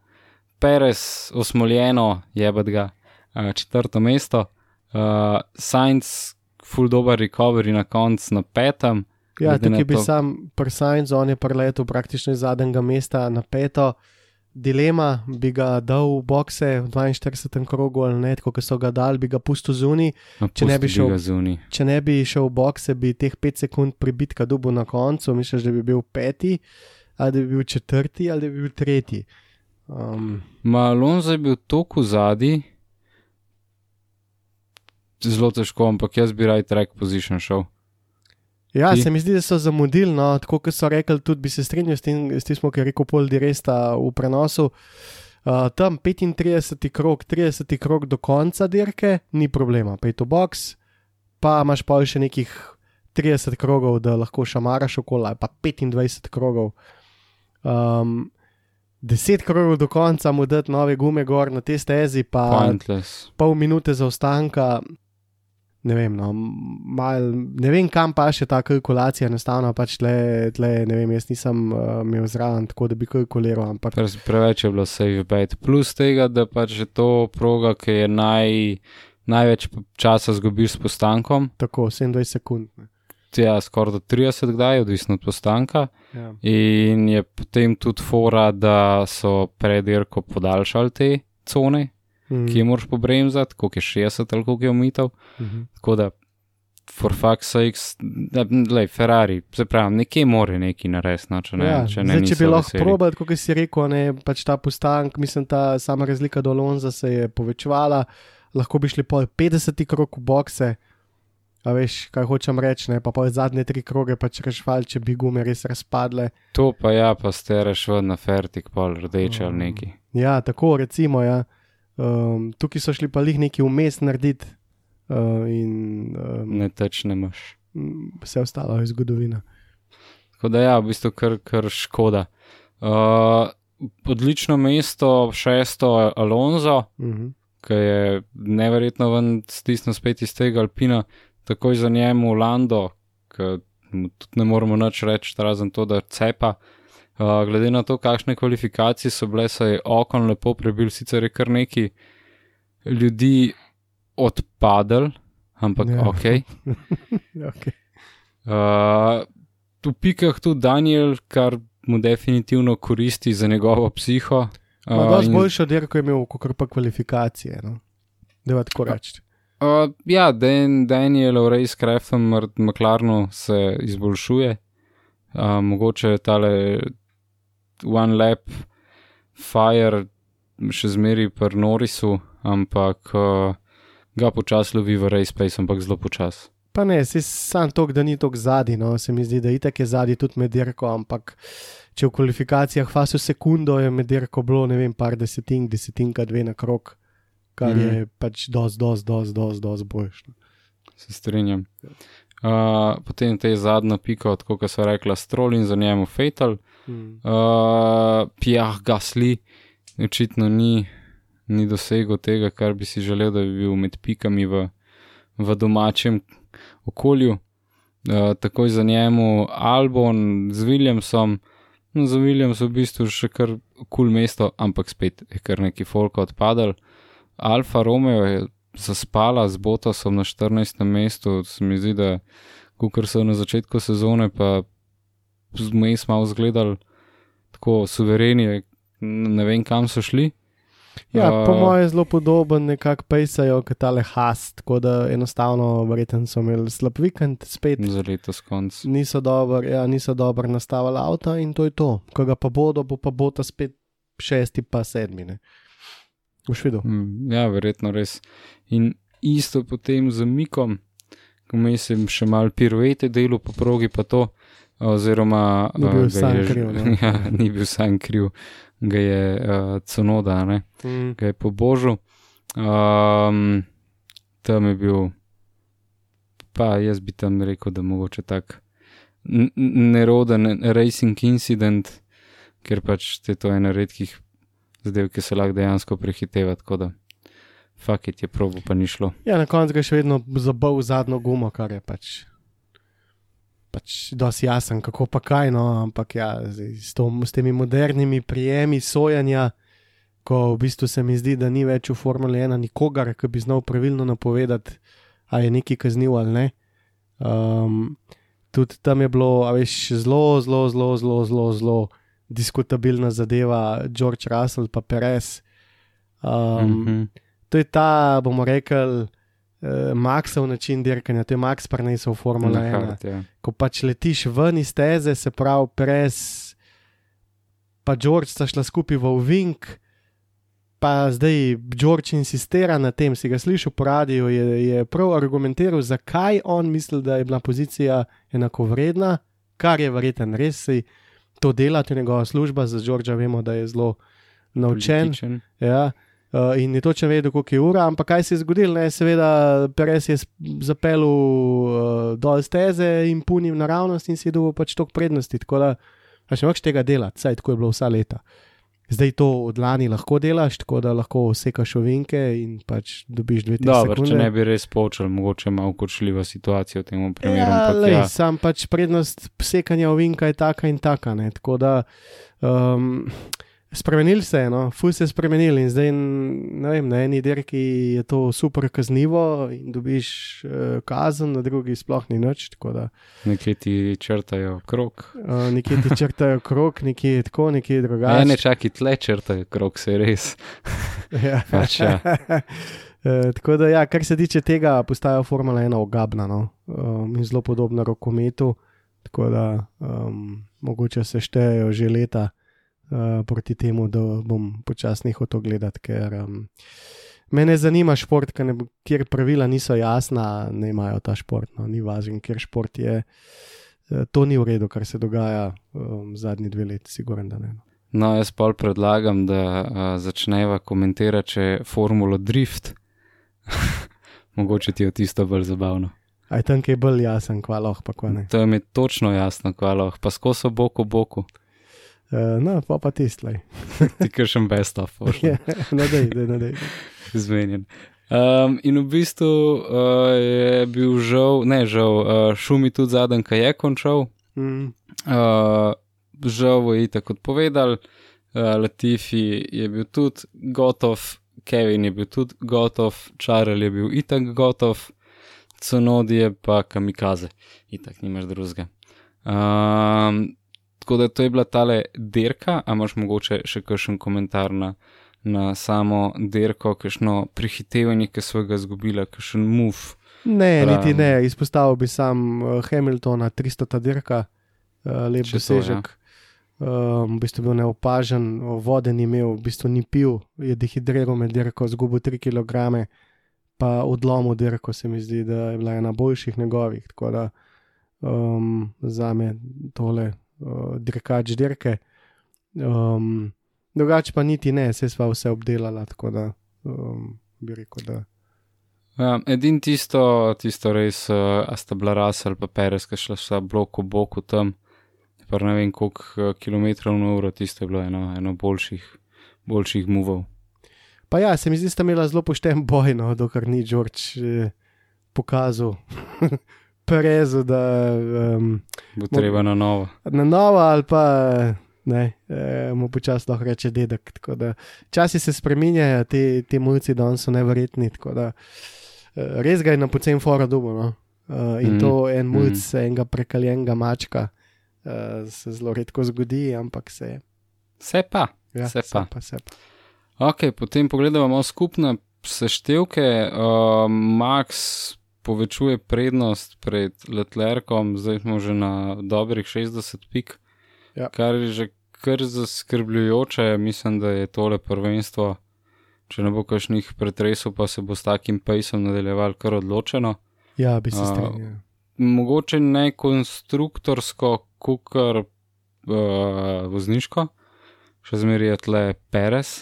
Perez, osmoljeno, je bed ga, četrto mesto, uh, Science, full dober recovery na koncu na petem. Ja, tukaj bi sam, pri Science, on je preletel praktično iz zadnjega mesta na peto. Dilema, bi ga dal v bokse v 42. krogu ali ne, kot so ga dal, bi ga pustil zunaj. No, če, če ne bi šel v bokse, bi teh 5 sekund pribitka dubu na koncu, misliš, da bi bil peti, ali da bi bil četrti, ali da bi bil tretji. Um, Malon je bil tako zadnji. Zelo težko, ampak jaz bi raj track position šel. Ja, Ti? se mi zdi, da so zamudili, no, tako kot so rekli, tudi bi se strinjal s tem, kar je rekel Pol Diresta v prenosu. Uh, tam 35 krok, 30 krok do konca dirke, ni problema, pej to box, pa imaš pa še nekih 30 krogov, da lahko šamaraš okoli, pa 25 krogov. Um, 10 krogov do konca mu dati nove gume gor na te stezi, pa Pointless. pol minute zaostanka, ne vem, no, mal, ne vem, kam pa še ta kalkulacija, enostavno pač tle, tle, ne vem, jaz nisem uh, imel zraven tako, da bi kalkuliral. Ampak... Preveč je bilo save bet. Plus tega, da pač je to proga, ki je naj, največ časa zgubiš s postankom. Tako, 27 sekund. Ne. ja, skoraj do 30 kdaj, odvisno od postanka. Ja. In je potem tudi fora, da so pred dirko podaljšali te cone, Mhm. ki jih moraš pobremzati, koliko je 60 ali koliko je omitev. Mhm. Tako da, for fuck's sakes, da, lej, Ferrari, se pravi, nekje more neki narediti, no, če ne, ja, če ne. zdaj, če bi lahko probal, kot si rekel, ne, pač ta postank, mislim, ta sama razlika do Alonza se je povečevala, lahko bi šli pol 50 krok v bokse. A veš, kaj hočem reči, ne? pa pol zadnje tri kroge pač rešval, če bi gume res razpadle. To pa ja, pa stereš ven na fertik, pol rdeče ali Mm. neki. Ja, tako recimo. Ja. Um, tukaj so šli pa lih neki vmes narediti uh, in um, Ne teč ne maš. vse ostalo je zgodovina. Tako da ja, v bistvu kar, kar škoda. Uh, odlično mesto, šesto Alonso, Mhm. ki je neverjetno ven stisnil spet iz tega Alpina, takoj za njemu Lando, ki mu tudi ne moremo nič reči, razen to, da cepa. Uh, glede na to, kakšne kvalifikacije so bile, se je okon lepo prebil, sicer je kar neki ljudi odpadel, ampak Ja. ok. Okay. Uh, v pikah tudi Daniel, kar mu definitivno koristi za njegovo psiho. Uh, Uh, in- boljšo dirko je imel, kot pa kvalifikacije. No? Da tako reči. Uh, ja, Dan, Daniel v Racecraftom McLarenu se izboljšuje. Uh, mogoče je tale One Lap Fire še zmeri pri Norisu, ampak uh, ga počasi lovi v Racepace, ampak zelo počasi. Pa ne, si sam tok, da ni tok zadnji, no, se mi zdi, da itek je zadnji tudi med dirko, ampak če v kvalifikacijah faso sekundo je med dirko bilo, ne vem, par desetink, desetinka, dve na krok, kar mm. Mhm. je pač dosti, dosti, dosti, dosti, dosti boljš. No. Se strinjam. Uh, potem te zadnjo piko, tako kot so rekla, Stroll in za njemu Fatal. Mm. Uh, Pjah Gasli očitno ni, ni dosegel tega, kar bi si želel, da bi bil med pikami v, v domačem okolju. Uh, takoj za njemu Albon z Williamsom, no, za Williamsom v bistvu še kar kul cool mesto, ampak spet je kar neki folka odpadal. Alfa Romeo je zaspala z Botasom na 14. mestu, se mi zdi, da kar so na začetku sezone, pa zmes malo zgledali tako suvereni, ne vem kam so šli. Ja, Uh, po mojem je zelo podoben, nekako pejsajo, kot tale hast, tako da enostavno, verjetno so imeli slab vikend, spet Za letos konc. niso dobro, ja, niso dobro nastavili avta in to je to. Ko ga pa bodo, bo pa bo ta spet šesti, pa sedmi. Ne. Boš videl. Mm, Ja, verjetno res. In isto potem z Mikom, ko mislim še mal piruete delo po progi, pa to, oziroma Ni uh, bil ga sam je kriv, <laughs> ja, ni bil sam kriv, ga je uh, Cunoda, ne, Mm. ga je pobožil. Um, tam je bil, pa jaz bi tam rekel, da mogoče tak neroden racing incident, ker pač te to je ena redkih zadev, ki se lahko dejansko prehiteva, tako da fakit je probo pa ni šlo. Ja, na koncu ga je še vedno zabal zadnjo gumo, kar je pač. Pač dosti jasen, kako pa kaj, no, ampak ja, zdaj, s, to, s temi modernimi prijemi sojanja, ko v bistvu se mi zdi, da ni več v Formuli 1 nikogar, ki bi znal pravilno napovedati, a je neki kazniv ali ne. Um, tudi tam je bilo, a veš, zelo, zelo, zelo, zelo, zelo, zelo diskutabilna zadeva, George Russell pa Perez. Um, Mm -hmm. To je ta, bomo rekli, uh, Maxov način dirkanja, to je Max prenesel v Formula 1. Hard, ja. Ko pač letiš ven iz teze, se pravi, pres, pa George sta šla skupaj v Vink, pa zdaj George insistira na tem, si ga slišal po radiju, je, je prav argumentiral, zakaj on misli, da je bila pozicija enakovredna, kar je verjeten res, saj to dela, to je njegova služba, za Georgea vemo, da je zelo naučen. Političen. Ja. Uh, in je točno vedel, koliko je ura, ampak kaj se je zgodilo, ne? seveda, Perez je zapeljal uh, dol steze in punim naravnost in si je dobil pač toliko prednosti. Tako da, še moč tega delati, saj tako je bilo vsa leta. Zdaj to od lani lahko delaš, tako da lahko sekaš ovinke in pač dobiš dve Dobro, sekunde. če ne bi res počel, mogoče malo kočljiva situacija v tem primeru. Ja, lej, ja, sam pač prednost sekanja ovinka je taka in taka. Ne? Tako da um, Spremenili se je, no, fus se je spremenil in zdaj, ne vem, na eni dirki je to super kaznivo in dobiš uh, kazen, na drugi sploh ni nič. Nekje ti črtajo krok. Uh, nekje ti črtajo krok, nekje je tako, nekje je drugače. Ne, ne čakaj, tle črtajo krok, se res. <laughs> ja. Pač, ja. Uh, tako da, ja, kar se tiče tega, postaja Formula 1 ogabna no? um, in zelo podobna rokometu. Tako da um, mogoče se štejejo že leta. Eh, proti temu, da bom počasno nehal to gledati, ker um, me ne zanima šport, ne, kjer pravila niso jasna, ne imajo ta šport, no, ni važno, ker šport je. Eh, to ni v redu, kar se dogaja um, zadnji dve leti, sigurno da ne. No. no, jaz pa predlagam, da uh, začneva komentirati formulo Drift. <laughs> Mogoče ti je tisto bolj zabavno. Aj tam je bolj jasen, kvalo, pa kva ne. To je mi točno jasno, kvalo, pa skoso boko boko. Uh, no, pa pa tistlej. <laughs> Ti kršem best of. <laughs> Ja, ne, ne, ne, ne. Zmenjen. Um, in v bistvu uh, je bil žal, ne žal, uh, šumi tudi zadnji, kaj je končal. Mm. Uh, žal je tako povedal, uh, Latifi je bil tudi gotov, Kevin je bil tudi gotov, Čarel je bil itak gotov, Cunodi je pa kamikaze, itak nimaš drugega. Um, Tako da to je bila tale dirka, a imaš mogoče še kakšen komentar na, na samo dirko, kakšno prehitevanje, ki so ga izgubila, kakšen muf. Ne, Ram. niti ne, izpostavil bi sam uh, Hamiltona, 300 ta dirka, uh, lep dosežek. Um, v bistvu bil neopažen, vode ni imel, v bistvu ni pil, je dehidriral med dirko, zgubil 3 kg, pa odlomil dirko, se mi zdi, da je bila ena boljših njegovih. Tako da um, za me tole uh, dirkač dirke. Um, drugače pa niti ne, se sva vse obdelala, tako da um, bi rekel, da. Ja, edin tisto, tisto res, uh, a sta bila rasel, pa peres, ki šla vsa blok v boku tam, pa ne vem koliko uh, kilometrov na uro, tisto je bilo eno, eno boljših, boljših muvov. Pa ja, se mi zdi, da sta imela zelo pošten boj, no, dokler ni George eh, pokazal. <laughs> prerezu, da um, bo treba na novo. Na novo ali pa ne, eh, mu počasi lahko reče dedek. Časi se spremenjajo, ti, ti mulci danes so nevrjetni. Da, eh, res ga je na pocem fora dubo. No? Uh, in mm, to en mulc, mm. enega prekaljenega mačka, uh, se zelo redko zgodi, ampak se je. Se pa. Ja, se, se pa. pa, se pa. Ok, potem pogledamo skupne seštevke. Uh, Max povečuje prednost pred Letlerkom, zdaj smo že na dobrih 60 pik, ja. kar je že kar zaskrbljujoče. Mislim, da je tole prvenstvo, če ne bo kakšnih pretresov, pa se bo s takim pejsom nadaljeval kar odločeno. Ja, bi se strinjal. Mogoče ne konstruktorsko, kukar uh, vozniško, še zmeraj je tle Perez.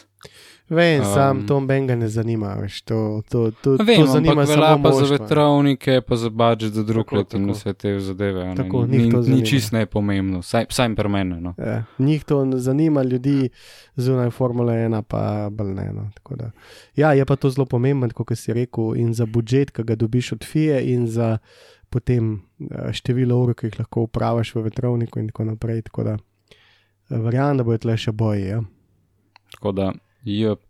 Vem, um, sam Tom Benga ne zanima, veš, to, to, to, vem, to zanima samo moštva. pa za vetrovnike, pa za budžet za drug let in vse te zadeve. Tako, ni ni čist nepomembno, saj, saj per mene. No. Ja, njih to zanima, ljudi zunaj Formule 1 pa bolj ne. No, ja, je pa to zelo pomembno, kot si rekel, in za budžet, ki ga dobiš od FIE in za potem eh, število ur, ki jih lahko upravaš v vetrovniku in tako naprej. Tako da eh, verjamem, da bo tle še boje. Ja. Tako da. Yep.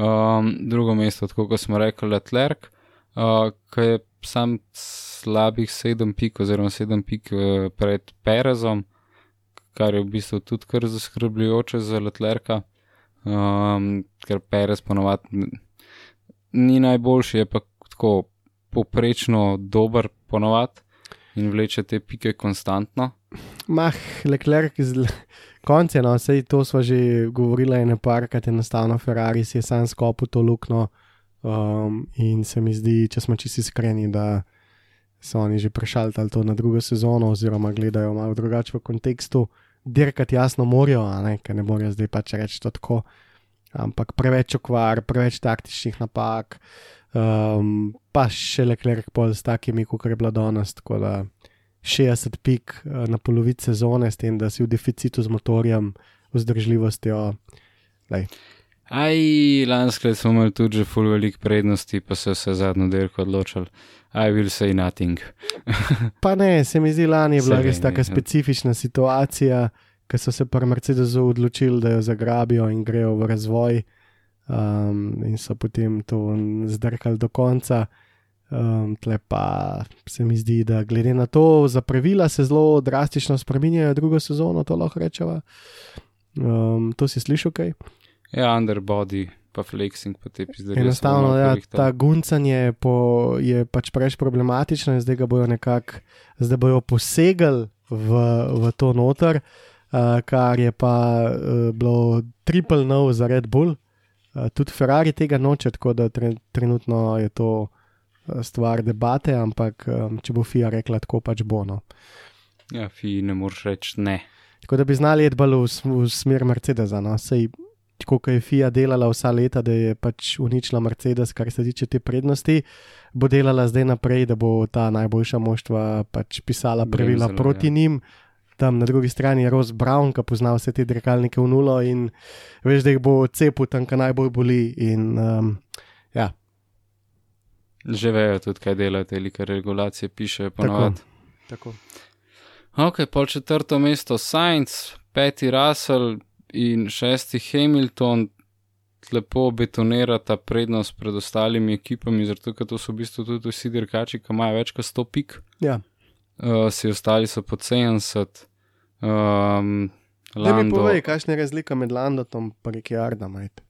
Um, drugo mesto, tako kot smo rekli, Leclerc, uh, ki je sam slabih sedem pik, oziroma sedem pik uh, pred Perezom, kar je v bistvu tudi kar zaskrbljujoče za Leclerca, um, ker Perez ponovadi ni najboljši, je pa tako poprečno dober ponovadi in vleče te pike konstantno. Mah, Leclerc iz konca, no, vse to smo že govorili, ene parkrat je enostavno Ferrari, si je sam skopil to luknjo. Um, in se mi zdi, če smo čisti iskreni, da so oni že prešaltali to na drugo sezono, oziroma gledajo malo drugače v kontekstu. Dirkati jasno morajo, ne, ker ne morajo zdaj pač reči tako. Ampak preveč okvar, preveč taktičnih napak, um, pa še le klerk pol s takimi, kot je bila danes. Tako da 60 pik uh, na polovici sezone, s tem, da si v deficitu z motorjem, vzdržljivostjo. Lej. Aj, lansko leto smo imeli tudi že full velik prednosti, pa so se zadnjo dirko odločili. I will say nothing. <laughs> pa ne, se mi zdi, lani je bila res taka specifična situacija, ki so se pri Mercedesu odločili, da jo zagrabijo in grejo v razvoj, um, in so potem to zdrkali do konca. Um, tle pa se mi zdi, da glede na to, za pravila se zelo drastično spremenjajo drugo sezono, to lahko rečemo. Um, to si slišal kaj? Ja, underbody, pa flexing, pa te pizde. Enostavno, ja, ta guncanje po, je pač preveč problematično in zdaj ga bojo nekako, zdaj bojo posegali v, v to noter, uh, kar je pa uh, bilo triple nov za Red Bull. Uh, tudi Ferrari tega noče, tako da tre, trenutno je to stvar debate, ampak če bo FIA rekla tako, pač bo. No. Ja, FIA ne moreš reči ne. Tako da bi znali iti bolj v, v smer Mercedesa. No. Sej, tako kot je FIA delala vsa leta, da je pač uničila Mercedes, kar se tiče te prednosti, bo delala zdaj naprej, da bo ta najboljša moštva pač pisala pravila Bremzala, proti ja. njim. Tam na drugi strani je Ross Brown, ki pozna vse te dirkalnike v nulo in veš, da jih bo cepil tam, kjer najbolj boli. In, um, ja, Že vejo tudi, kaj delajo te like regulacije, piše ponovadi. tako. Ok, pol četrto mesto Sainz, peti Russell in šesti Hamilton. Lepo betonirata prednost pred ostalimi ekipami, zato ker to so v bistvu tudi vsi dirkači, ki imajo več kot 100 pik, Ja. uh, vsi ostali so po 70. Um, Da mi Lando povej, kakšna je razlika med Landotom in Ricciardom. ajde.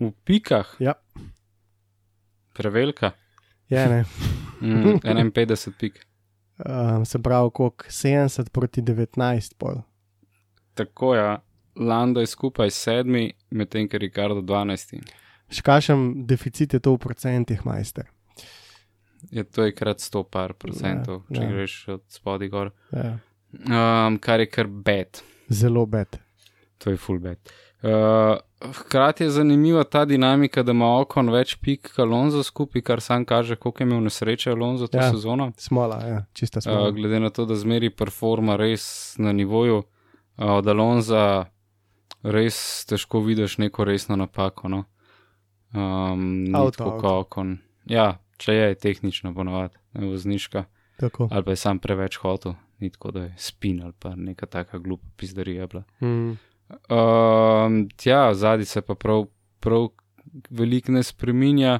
v pikah, Ja, prevelika, je ne. mm, 51 pik. Um, se pravi, koliko 70 proti 19, pol. Tako je, ja. Lando je skupaj sedmi, medtem ko je Ricardo 12. Škašem deficit je to v procentih, majster. Je to je krat 100 par procentov, Ja, če ja. greš od spodaj gor. Ja. Um, kar je kar bed, Zelo bed. to je full bed. Uh, hkrati je zanimiva ta dinamika, da ima okon več pik kot Alonso skupaj, kar sam kaže, koliko je imel nesreče Alonso to Ja. sezono. Smola, ja, čista smola. Uh, glede na to, da zmeri performa res na nivoju, uh, od Alonza res težko vidiš neko resno napako. No? Um, Avto, tako avto. kot okon. Ja, če je tehnično ponovadi, ne vozniška, Tako. ali pa je sam preveč hotel, ni tako, da je spin ali pa neka taka glupa pizdarija bila. Mm. Um, tja, zadnji se pa prav, prav veliko ne spreminja.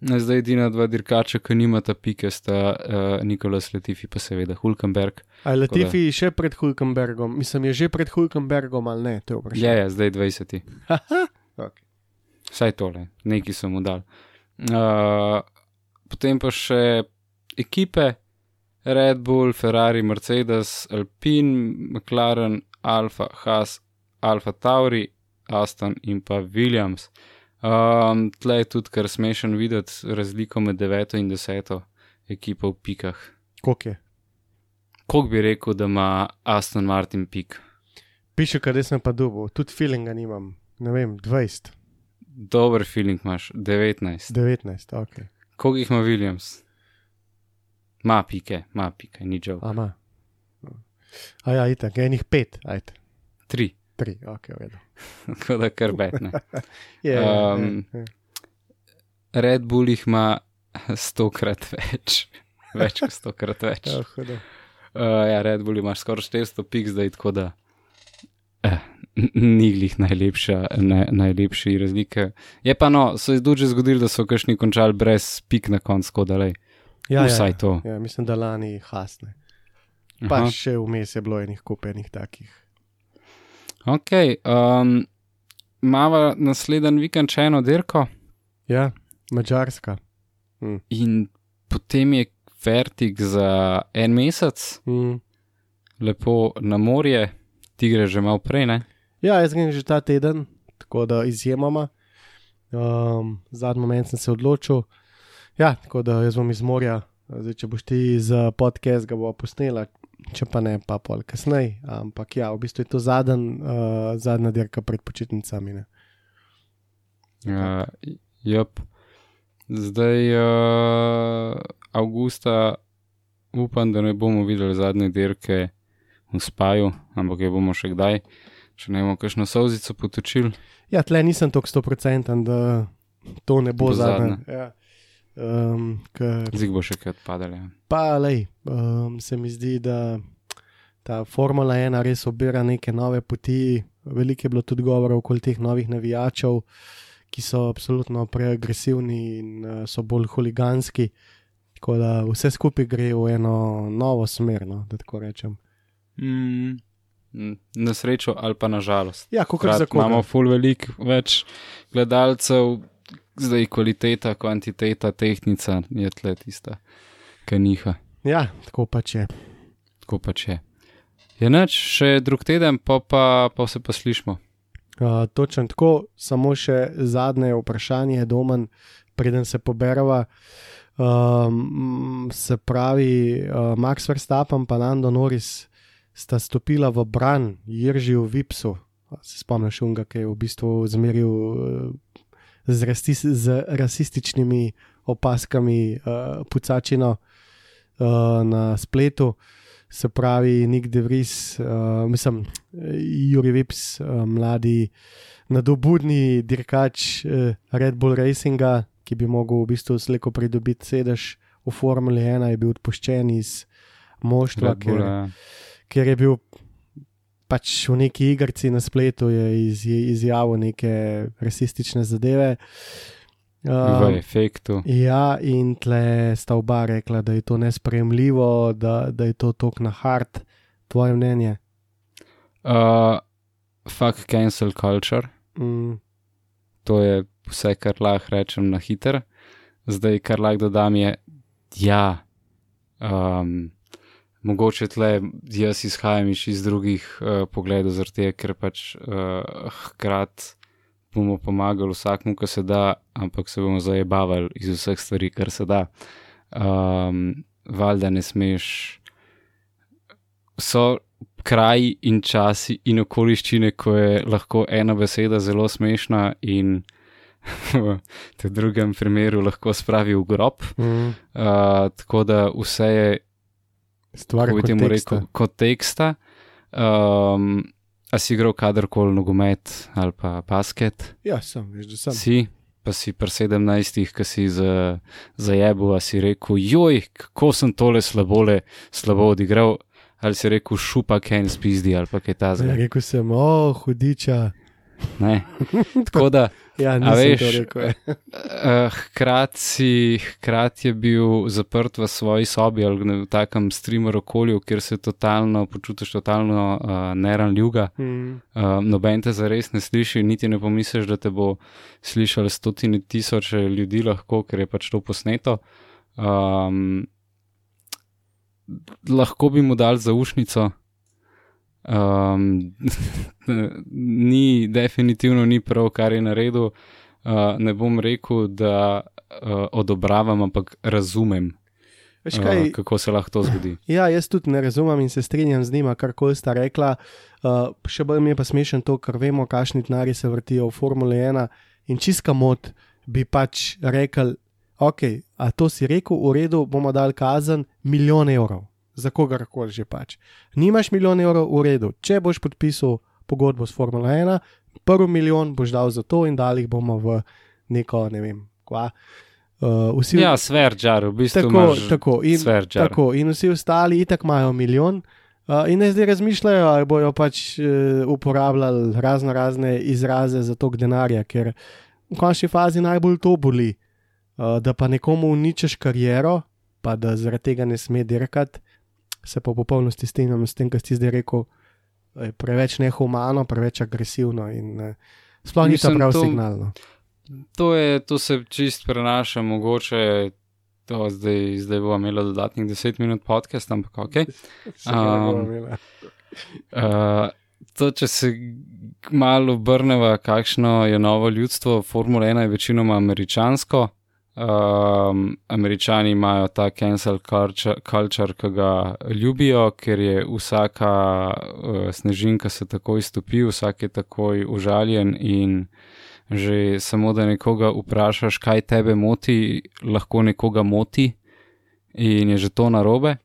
Zdaj edina dva dirkača, ki nimata pike, sta uh, Nikolas Latifi, pa seveda Hulkenberg. A je Latifi še pred Hulkenbergom? Mislim, je že pred Hulkenbergom ali ne? To je Je, vprašanje. je, zdaj 20. Okay. Vsaj tole, neki so mu dal. Uh, potem pa še ekipe, Red Bull, Ferrari, Mercedes, Alpine, McLaren, Alfa, Haas, Alfa Tauri, Aston in pa Williams. Um, tle je tudi kar smešen videti razliko med deveto in deseto ekipo v pikah. Koliko je? Kog bi rekel, da ima Aston Martin pik? Piše, kaj sem pa dubo, tudi feelinga nimam. Ne vem, 20, Dober feeling imaš, 19. 19, ok. Koliko jih ima Williams? Ma pike, ma pike, ni žal. Ama. A ja, itak, enih pet, ajde. Tri, Tri, ok, v redu. <laughs> tako da kar betne. <laughs> Je, Um, je, je. Red Bull jih ima stokrat več, <laughs> več kot stokrat več. Ja, hudo. Uh, ja, Red Bull ima skoraj 400 pik zdaj, tako da eh, ni glih najlepša, ne, najlepši razlike. Je pa no, so že zgodili, da so kašni končali brez pik na koncu, tako da le. Ja, Vsaj ja, to. Ja, mislim, da lani hasne. Pa Aha. še vmes je bilo enih kupenih takih. Ok, um, mava naslednji vikend še eno dirko. Ja, Mačarska. In potem je vertik za en mesec, Mm. lepo na morje, ti gre že malo prej, ne? Ja, jaz grem že ta teden, tako da izjemoma. Um, zadnji moment sem se odločil. Ja, tako da jaz bom iz morja. Zdaj, če boš ti za podcast, ga bo posnela, če pa ne, pa pol kasneje. Ampak ja, v bistvu je to zadnj, uh, zadnja dirka pred počitnicami. Ne. Uh, Jop. Zdaj, uh, avgusta, upam, da ne bomo videli zadnje dirke v spaju, ampak jo bomo še kdaj, če ne bomo kakšno solzico potočili. Ja, tle nisem tako stoprocenten, da to ne bo Bo zadnja. zadnja. Ja. Um, ker Zdaj bo še kaj odpadalo. Ja. Pa, lej, um, se mi zdi, da ta Formula 1 res obira neke nove poti. Veliko je bilo tudi govora okoli teh novih navijačev, ki so absolutno preagresivni in uh, so bolj huliganski. Tako da vse skupaj gre v eno novo smer, no, da tako rečem. Mm, na srečo ali pa na žalost. Ja, kot kar Imamo ful velik več gledalcev, zdaj kvaliteta, kvantiteta, tehnika je tle tista, ki niha. Ja, tako pač je. Tako pač je. Je noč, še drug teden, pa, pa, pa se pa slišmo. Uh, točno tako, samo še zadnje vprašanje, domen, preden se poberava. Um, se pravi, uh, Max Verstappen in Nando Norris sta stopila v bran, Jirži v Vipsu. Se spomniš, unga, ki je v bistvu zmeril uh, z, rastis, z rasističnimi opaskami uh, pucačino uh, na spletu. Se pravi, Nik Devris, uh, mislim, Juri Vips, uh, mladi, nadobudni dirkač uh, Red Bull Racinga, ki bi mogel v bistvu slejko pridobiti sedež v Formuli 1, je bil odpuščen iz moštva, ker, ja. ker je bil pač v neki igrici na spletu, je iz, izjavil neke rasistične zadeve. V efektu. Ja, in tle sta oba rekla, da je to nespremljivo, da, da je to tok na hard. Tvoje mnenje? Uh, fuck cancel culture. Mm. To je vse, kar lahko rečem na hiter. Zdaj, kar lahko dodam, je, ja, um, mogoče tle jaz izhajam iz drugih uh, pogledov, zaradi tega, ker pač uh, hkrati bomo pomagali vsakmu, kar se da, ampak se bomo zajebavali iz vseh stvari, kar se da. Um, valjda ne smeš. So kraji in časi in okoliščine, ko je lahko ena beseda zelo smešna in <laughs> v tem drugem primeru lahko spravi v grob. Mm. Uh, tako da vse je, Stvar bi kot teksta. rekel, kot teksta. Um, a si igral kadarkoli nogomet ali pa basket? Ja, sem, veš, da sem. Si, pa si pri 17, ki si za, zajebil, a si rekel, joj, kako sem tole slabole, slabo odigral, ali si rekel, šupa ken spizdi ali pa kaj Ja, tasga. rekel sem, o, hudiča. Ne. <laughs> Tako da, Ja, nisem veš, to rekel. ja. uh, hkrati si- hkrati je bil zaprt v svoji sobi ali v takem streamer okolju, kjer se totalno počutiš totalno uh, neranljivega. Mm. Uh, noben te zares ne sliši, niti ne pomisliš, da te bo slišalo stotine tisoče ljudi, lahko, ker je pač to posneto. Um, lahko bi mu dal zaušnico. Um, <laughs> ni, definitivno ni prav, kar je naredil. Uh, ne bom rekel, da uh, odobravam, ampak razumem, Veš kaj, uh, kako se lahko to zgodi. <clears throat> Ja, jaz tudi ne razumem in se strinjam z njima, kar koli sta rekla. Uh, še bolj mi je pa smešen to, ker vemo, kakšni denari se vrtijo v Formuli 1 in čiska mod bi pač rekel, ok, a to si rekel, v redu, bomo dali kazen milijon evrov. Za kogarkoli že pač. Nimaš milijon evrov, v redu. Če boš podpisal pogodbo s Formula 1, prvi milijon boš dal za to in dali jih bomo v neko, ne vem, kva. Uh, vsi, Ja, sverđar, v bistvu. tako, tako, in, sverđar. tako, in vsi ostali itak imajo milijon. Uh, in ne zdaj razmišljajo, ali bojo pač uh, uporabljali razno razne izraze za tok denarja, ker v končni fazi najbolj to boli. Uh, da pa nekomu uničiš kariero, pa da zaradi tega ne sme dirkati, se pa v popolnosti strinjam s tem, kar si zdaj rekel. Je preveč nehumano, preveč agresivno in uh, sploh ni prav to- signalno. To, je, to se čist prenaša, mogoče. To zdaj, zdaj bo imelo dodatnih 10 minut podcast, ampak ok. <laughs> Bomo Um. Uh, <laughs> to, če se malo obrneva, kakšno je novo ljudstvo, Formula 1 je večinoma američansko. Um, Američani imajo ta cancel culture, ki ga ljubijo, ker je vsaka uh, snežinka se takoj stopi, vsak je takoj užaljen in že samo da nekoga vprašaš, kaj tebe moti, lahko nekoga moti in je že to narobe.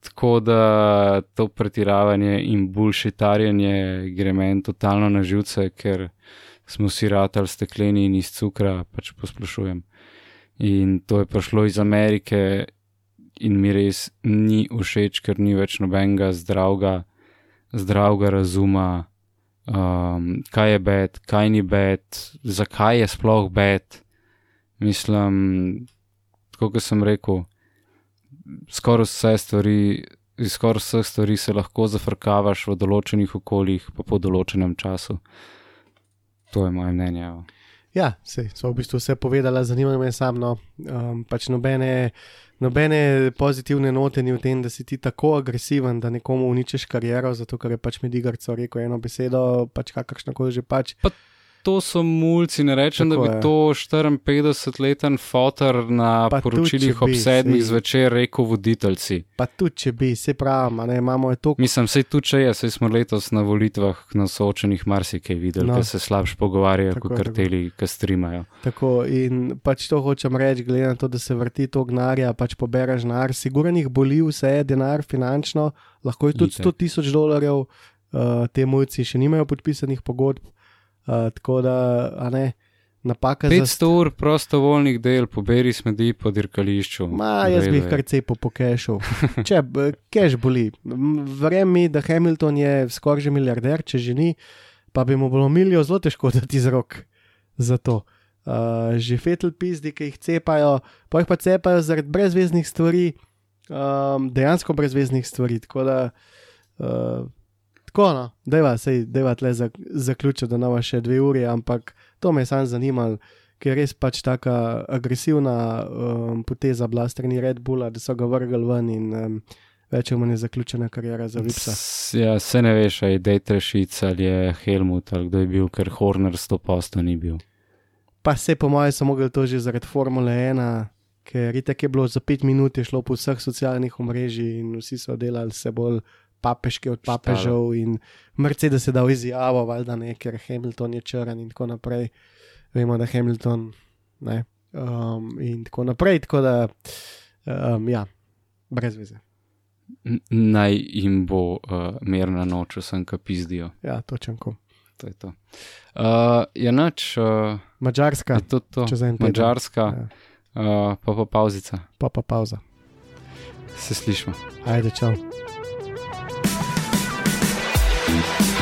Tako da to pretiravanje in bulšitarjenje gre meni totalno na živce, ker smo si ratali stekleni in iz cukra, pač posplošujem. In to je prišlo iz Amerike in mi res ni všeč, ker ni več nobenega zdravega, zdravega razuma, um, kaj je bed, kaj ni bed, zakaj je sploh bed. Mislim, kot sem rekel, skoraj vse stvari. Iz skoraj vseh stvari se lahko zafrkavaš v določenih okoljih, pa po določenem času. To je moje mnenje. evo. Ja, sej, so v bistvu vse povedala, zanima me samo, um, pač nobene, nobene pozitivne note ni v tem, da si ti tako agresiven, da nekomu uničiš kariero, zato ker je pač med igrco rekel eno besedo, pač kakršna koli že pač. To so mulci, ne rečem, Tako da bi je. to 54-leten fotor na Pa poročilih ob sedmih zvečer rekel voditeljci. Pa tudi, če bi, se pravi, a ne, imamo je to, Mislim, sej tu če je, sej smo letos na volitvah na soočenih marsikaj videli, No. ker se slabš pogovarjajo kot karteli, ki streamajo. tako in pač to hočem reči, glede na to, da se vrti to gnarja, pač pobereš denar, sigurno jih boli vse, denar finančno, lahko je tudi Itak. 100 tisoč dolarjev, uh, te mulci še nimajo podpisanih pogodb, uh, tako da, a ne, napaka za 500 ur prostovoljnih del, poberi smedi po dirkališču. Ma, jaz bi jih kar cepo po kešu. <laughs> Če keš boli. Verjemi mi, da Hamilton je skoraj že milijarder, če že ni, pa bi mu bilo milijo zelo težko dati z rok za to. Uh, že fetel pizdi, ki jih cepajo, pa jih pa cepajo zaradi brezveznih stvari, um, dejansko brezveznih stvari. Tako da, uh, tako no, deva, sej, deva tle za, zaključiti, da nava še dve uri, ampak to me je sam zanimalo ker je res pač taka agresivna um, poteza bila strani Red Bulla, da so ga vrgli ven in um, več ali manj je zaključena karijera za Vipsa. Ja, se ne veš, ali je Dejtršic ali je Helmut ali kdo je bil, ker Horner 100% ni bil. Pa se po mojem so mogli to že zaradi Formule 1, ker itek je bilo za pet minut je šlo po vseh socialnih omrežjih in vsi so delali se bolj papeški od papežev in Mercedes je dal izjavo, valjda ne, ker Hamilton je črn in tako naprej. Vemo, da Hamilton ne. Um, in tako naprej, tako da, um, ja, brez veze. Naj jim bo uh, mirna noč, vsem, ki pizdijo. Ja, točen ko. To je to. Uh, je noč, uh, Mačarska, je to, to. čez en teden. Mačarska, Ja. uh, pa pa pauzica. pa pa pauza. Se slišmo. Ajde, čau. Bye.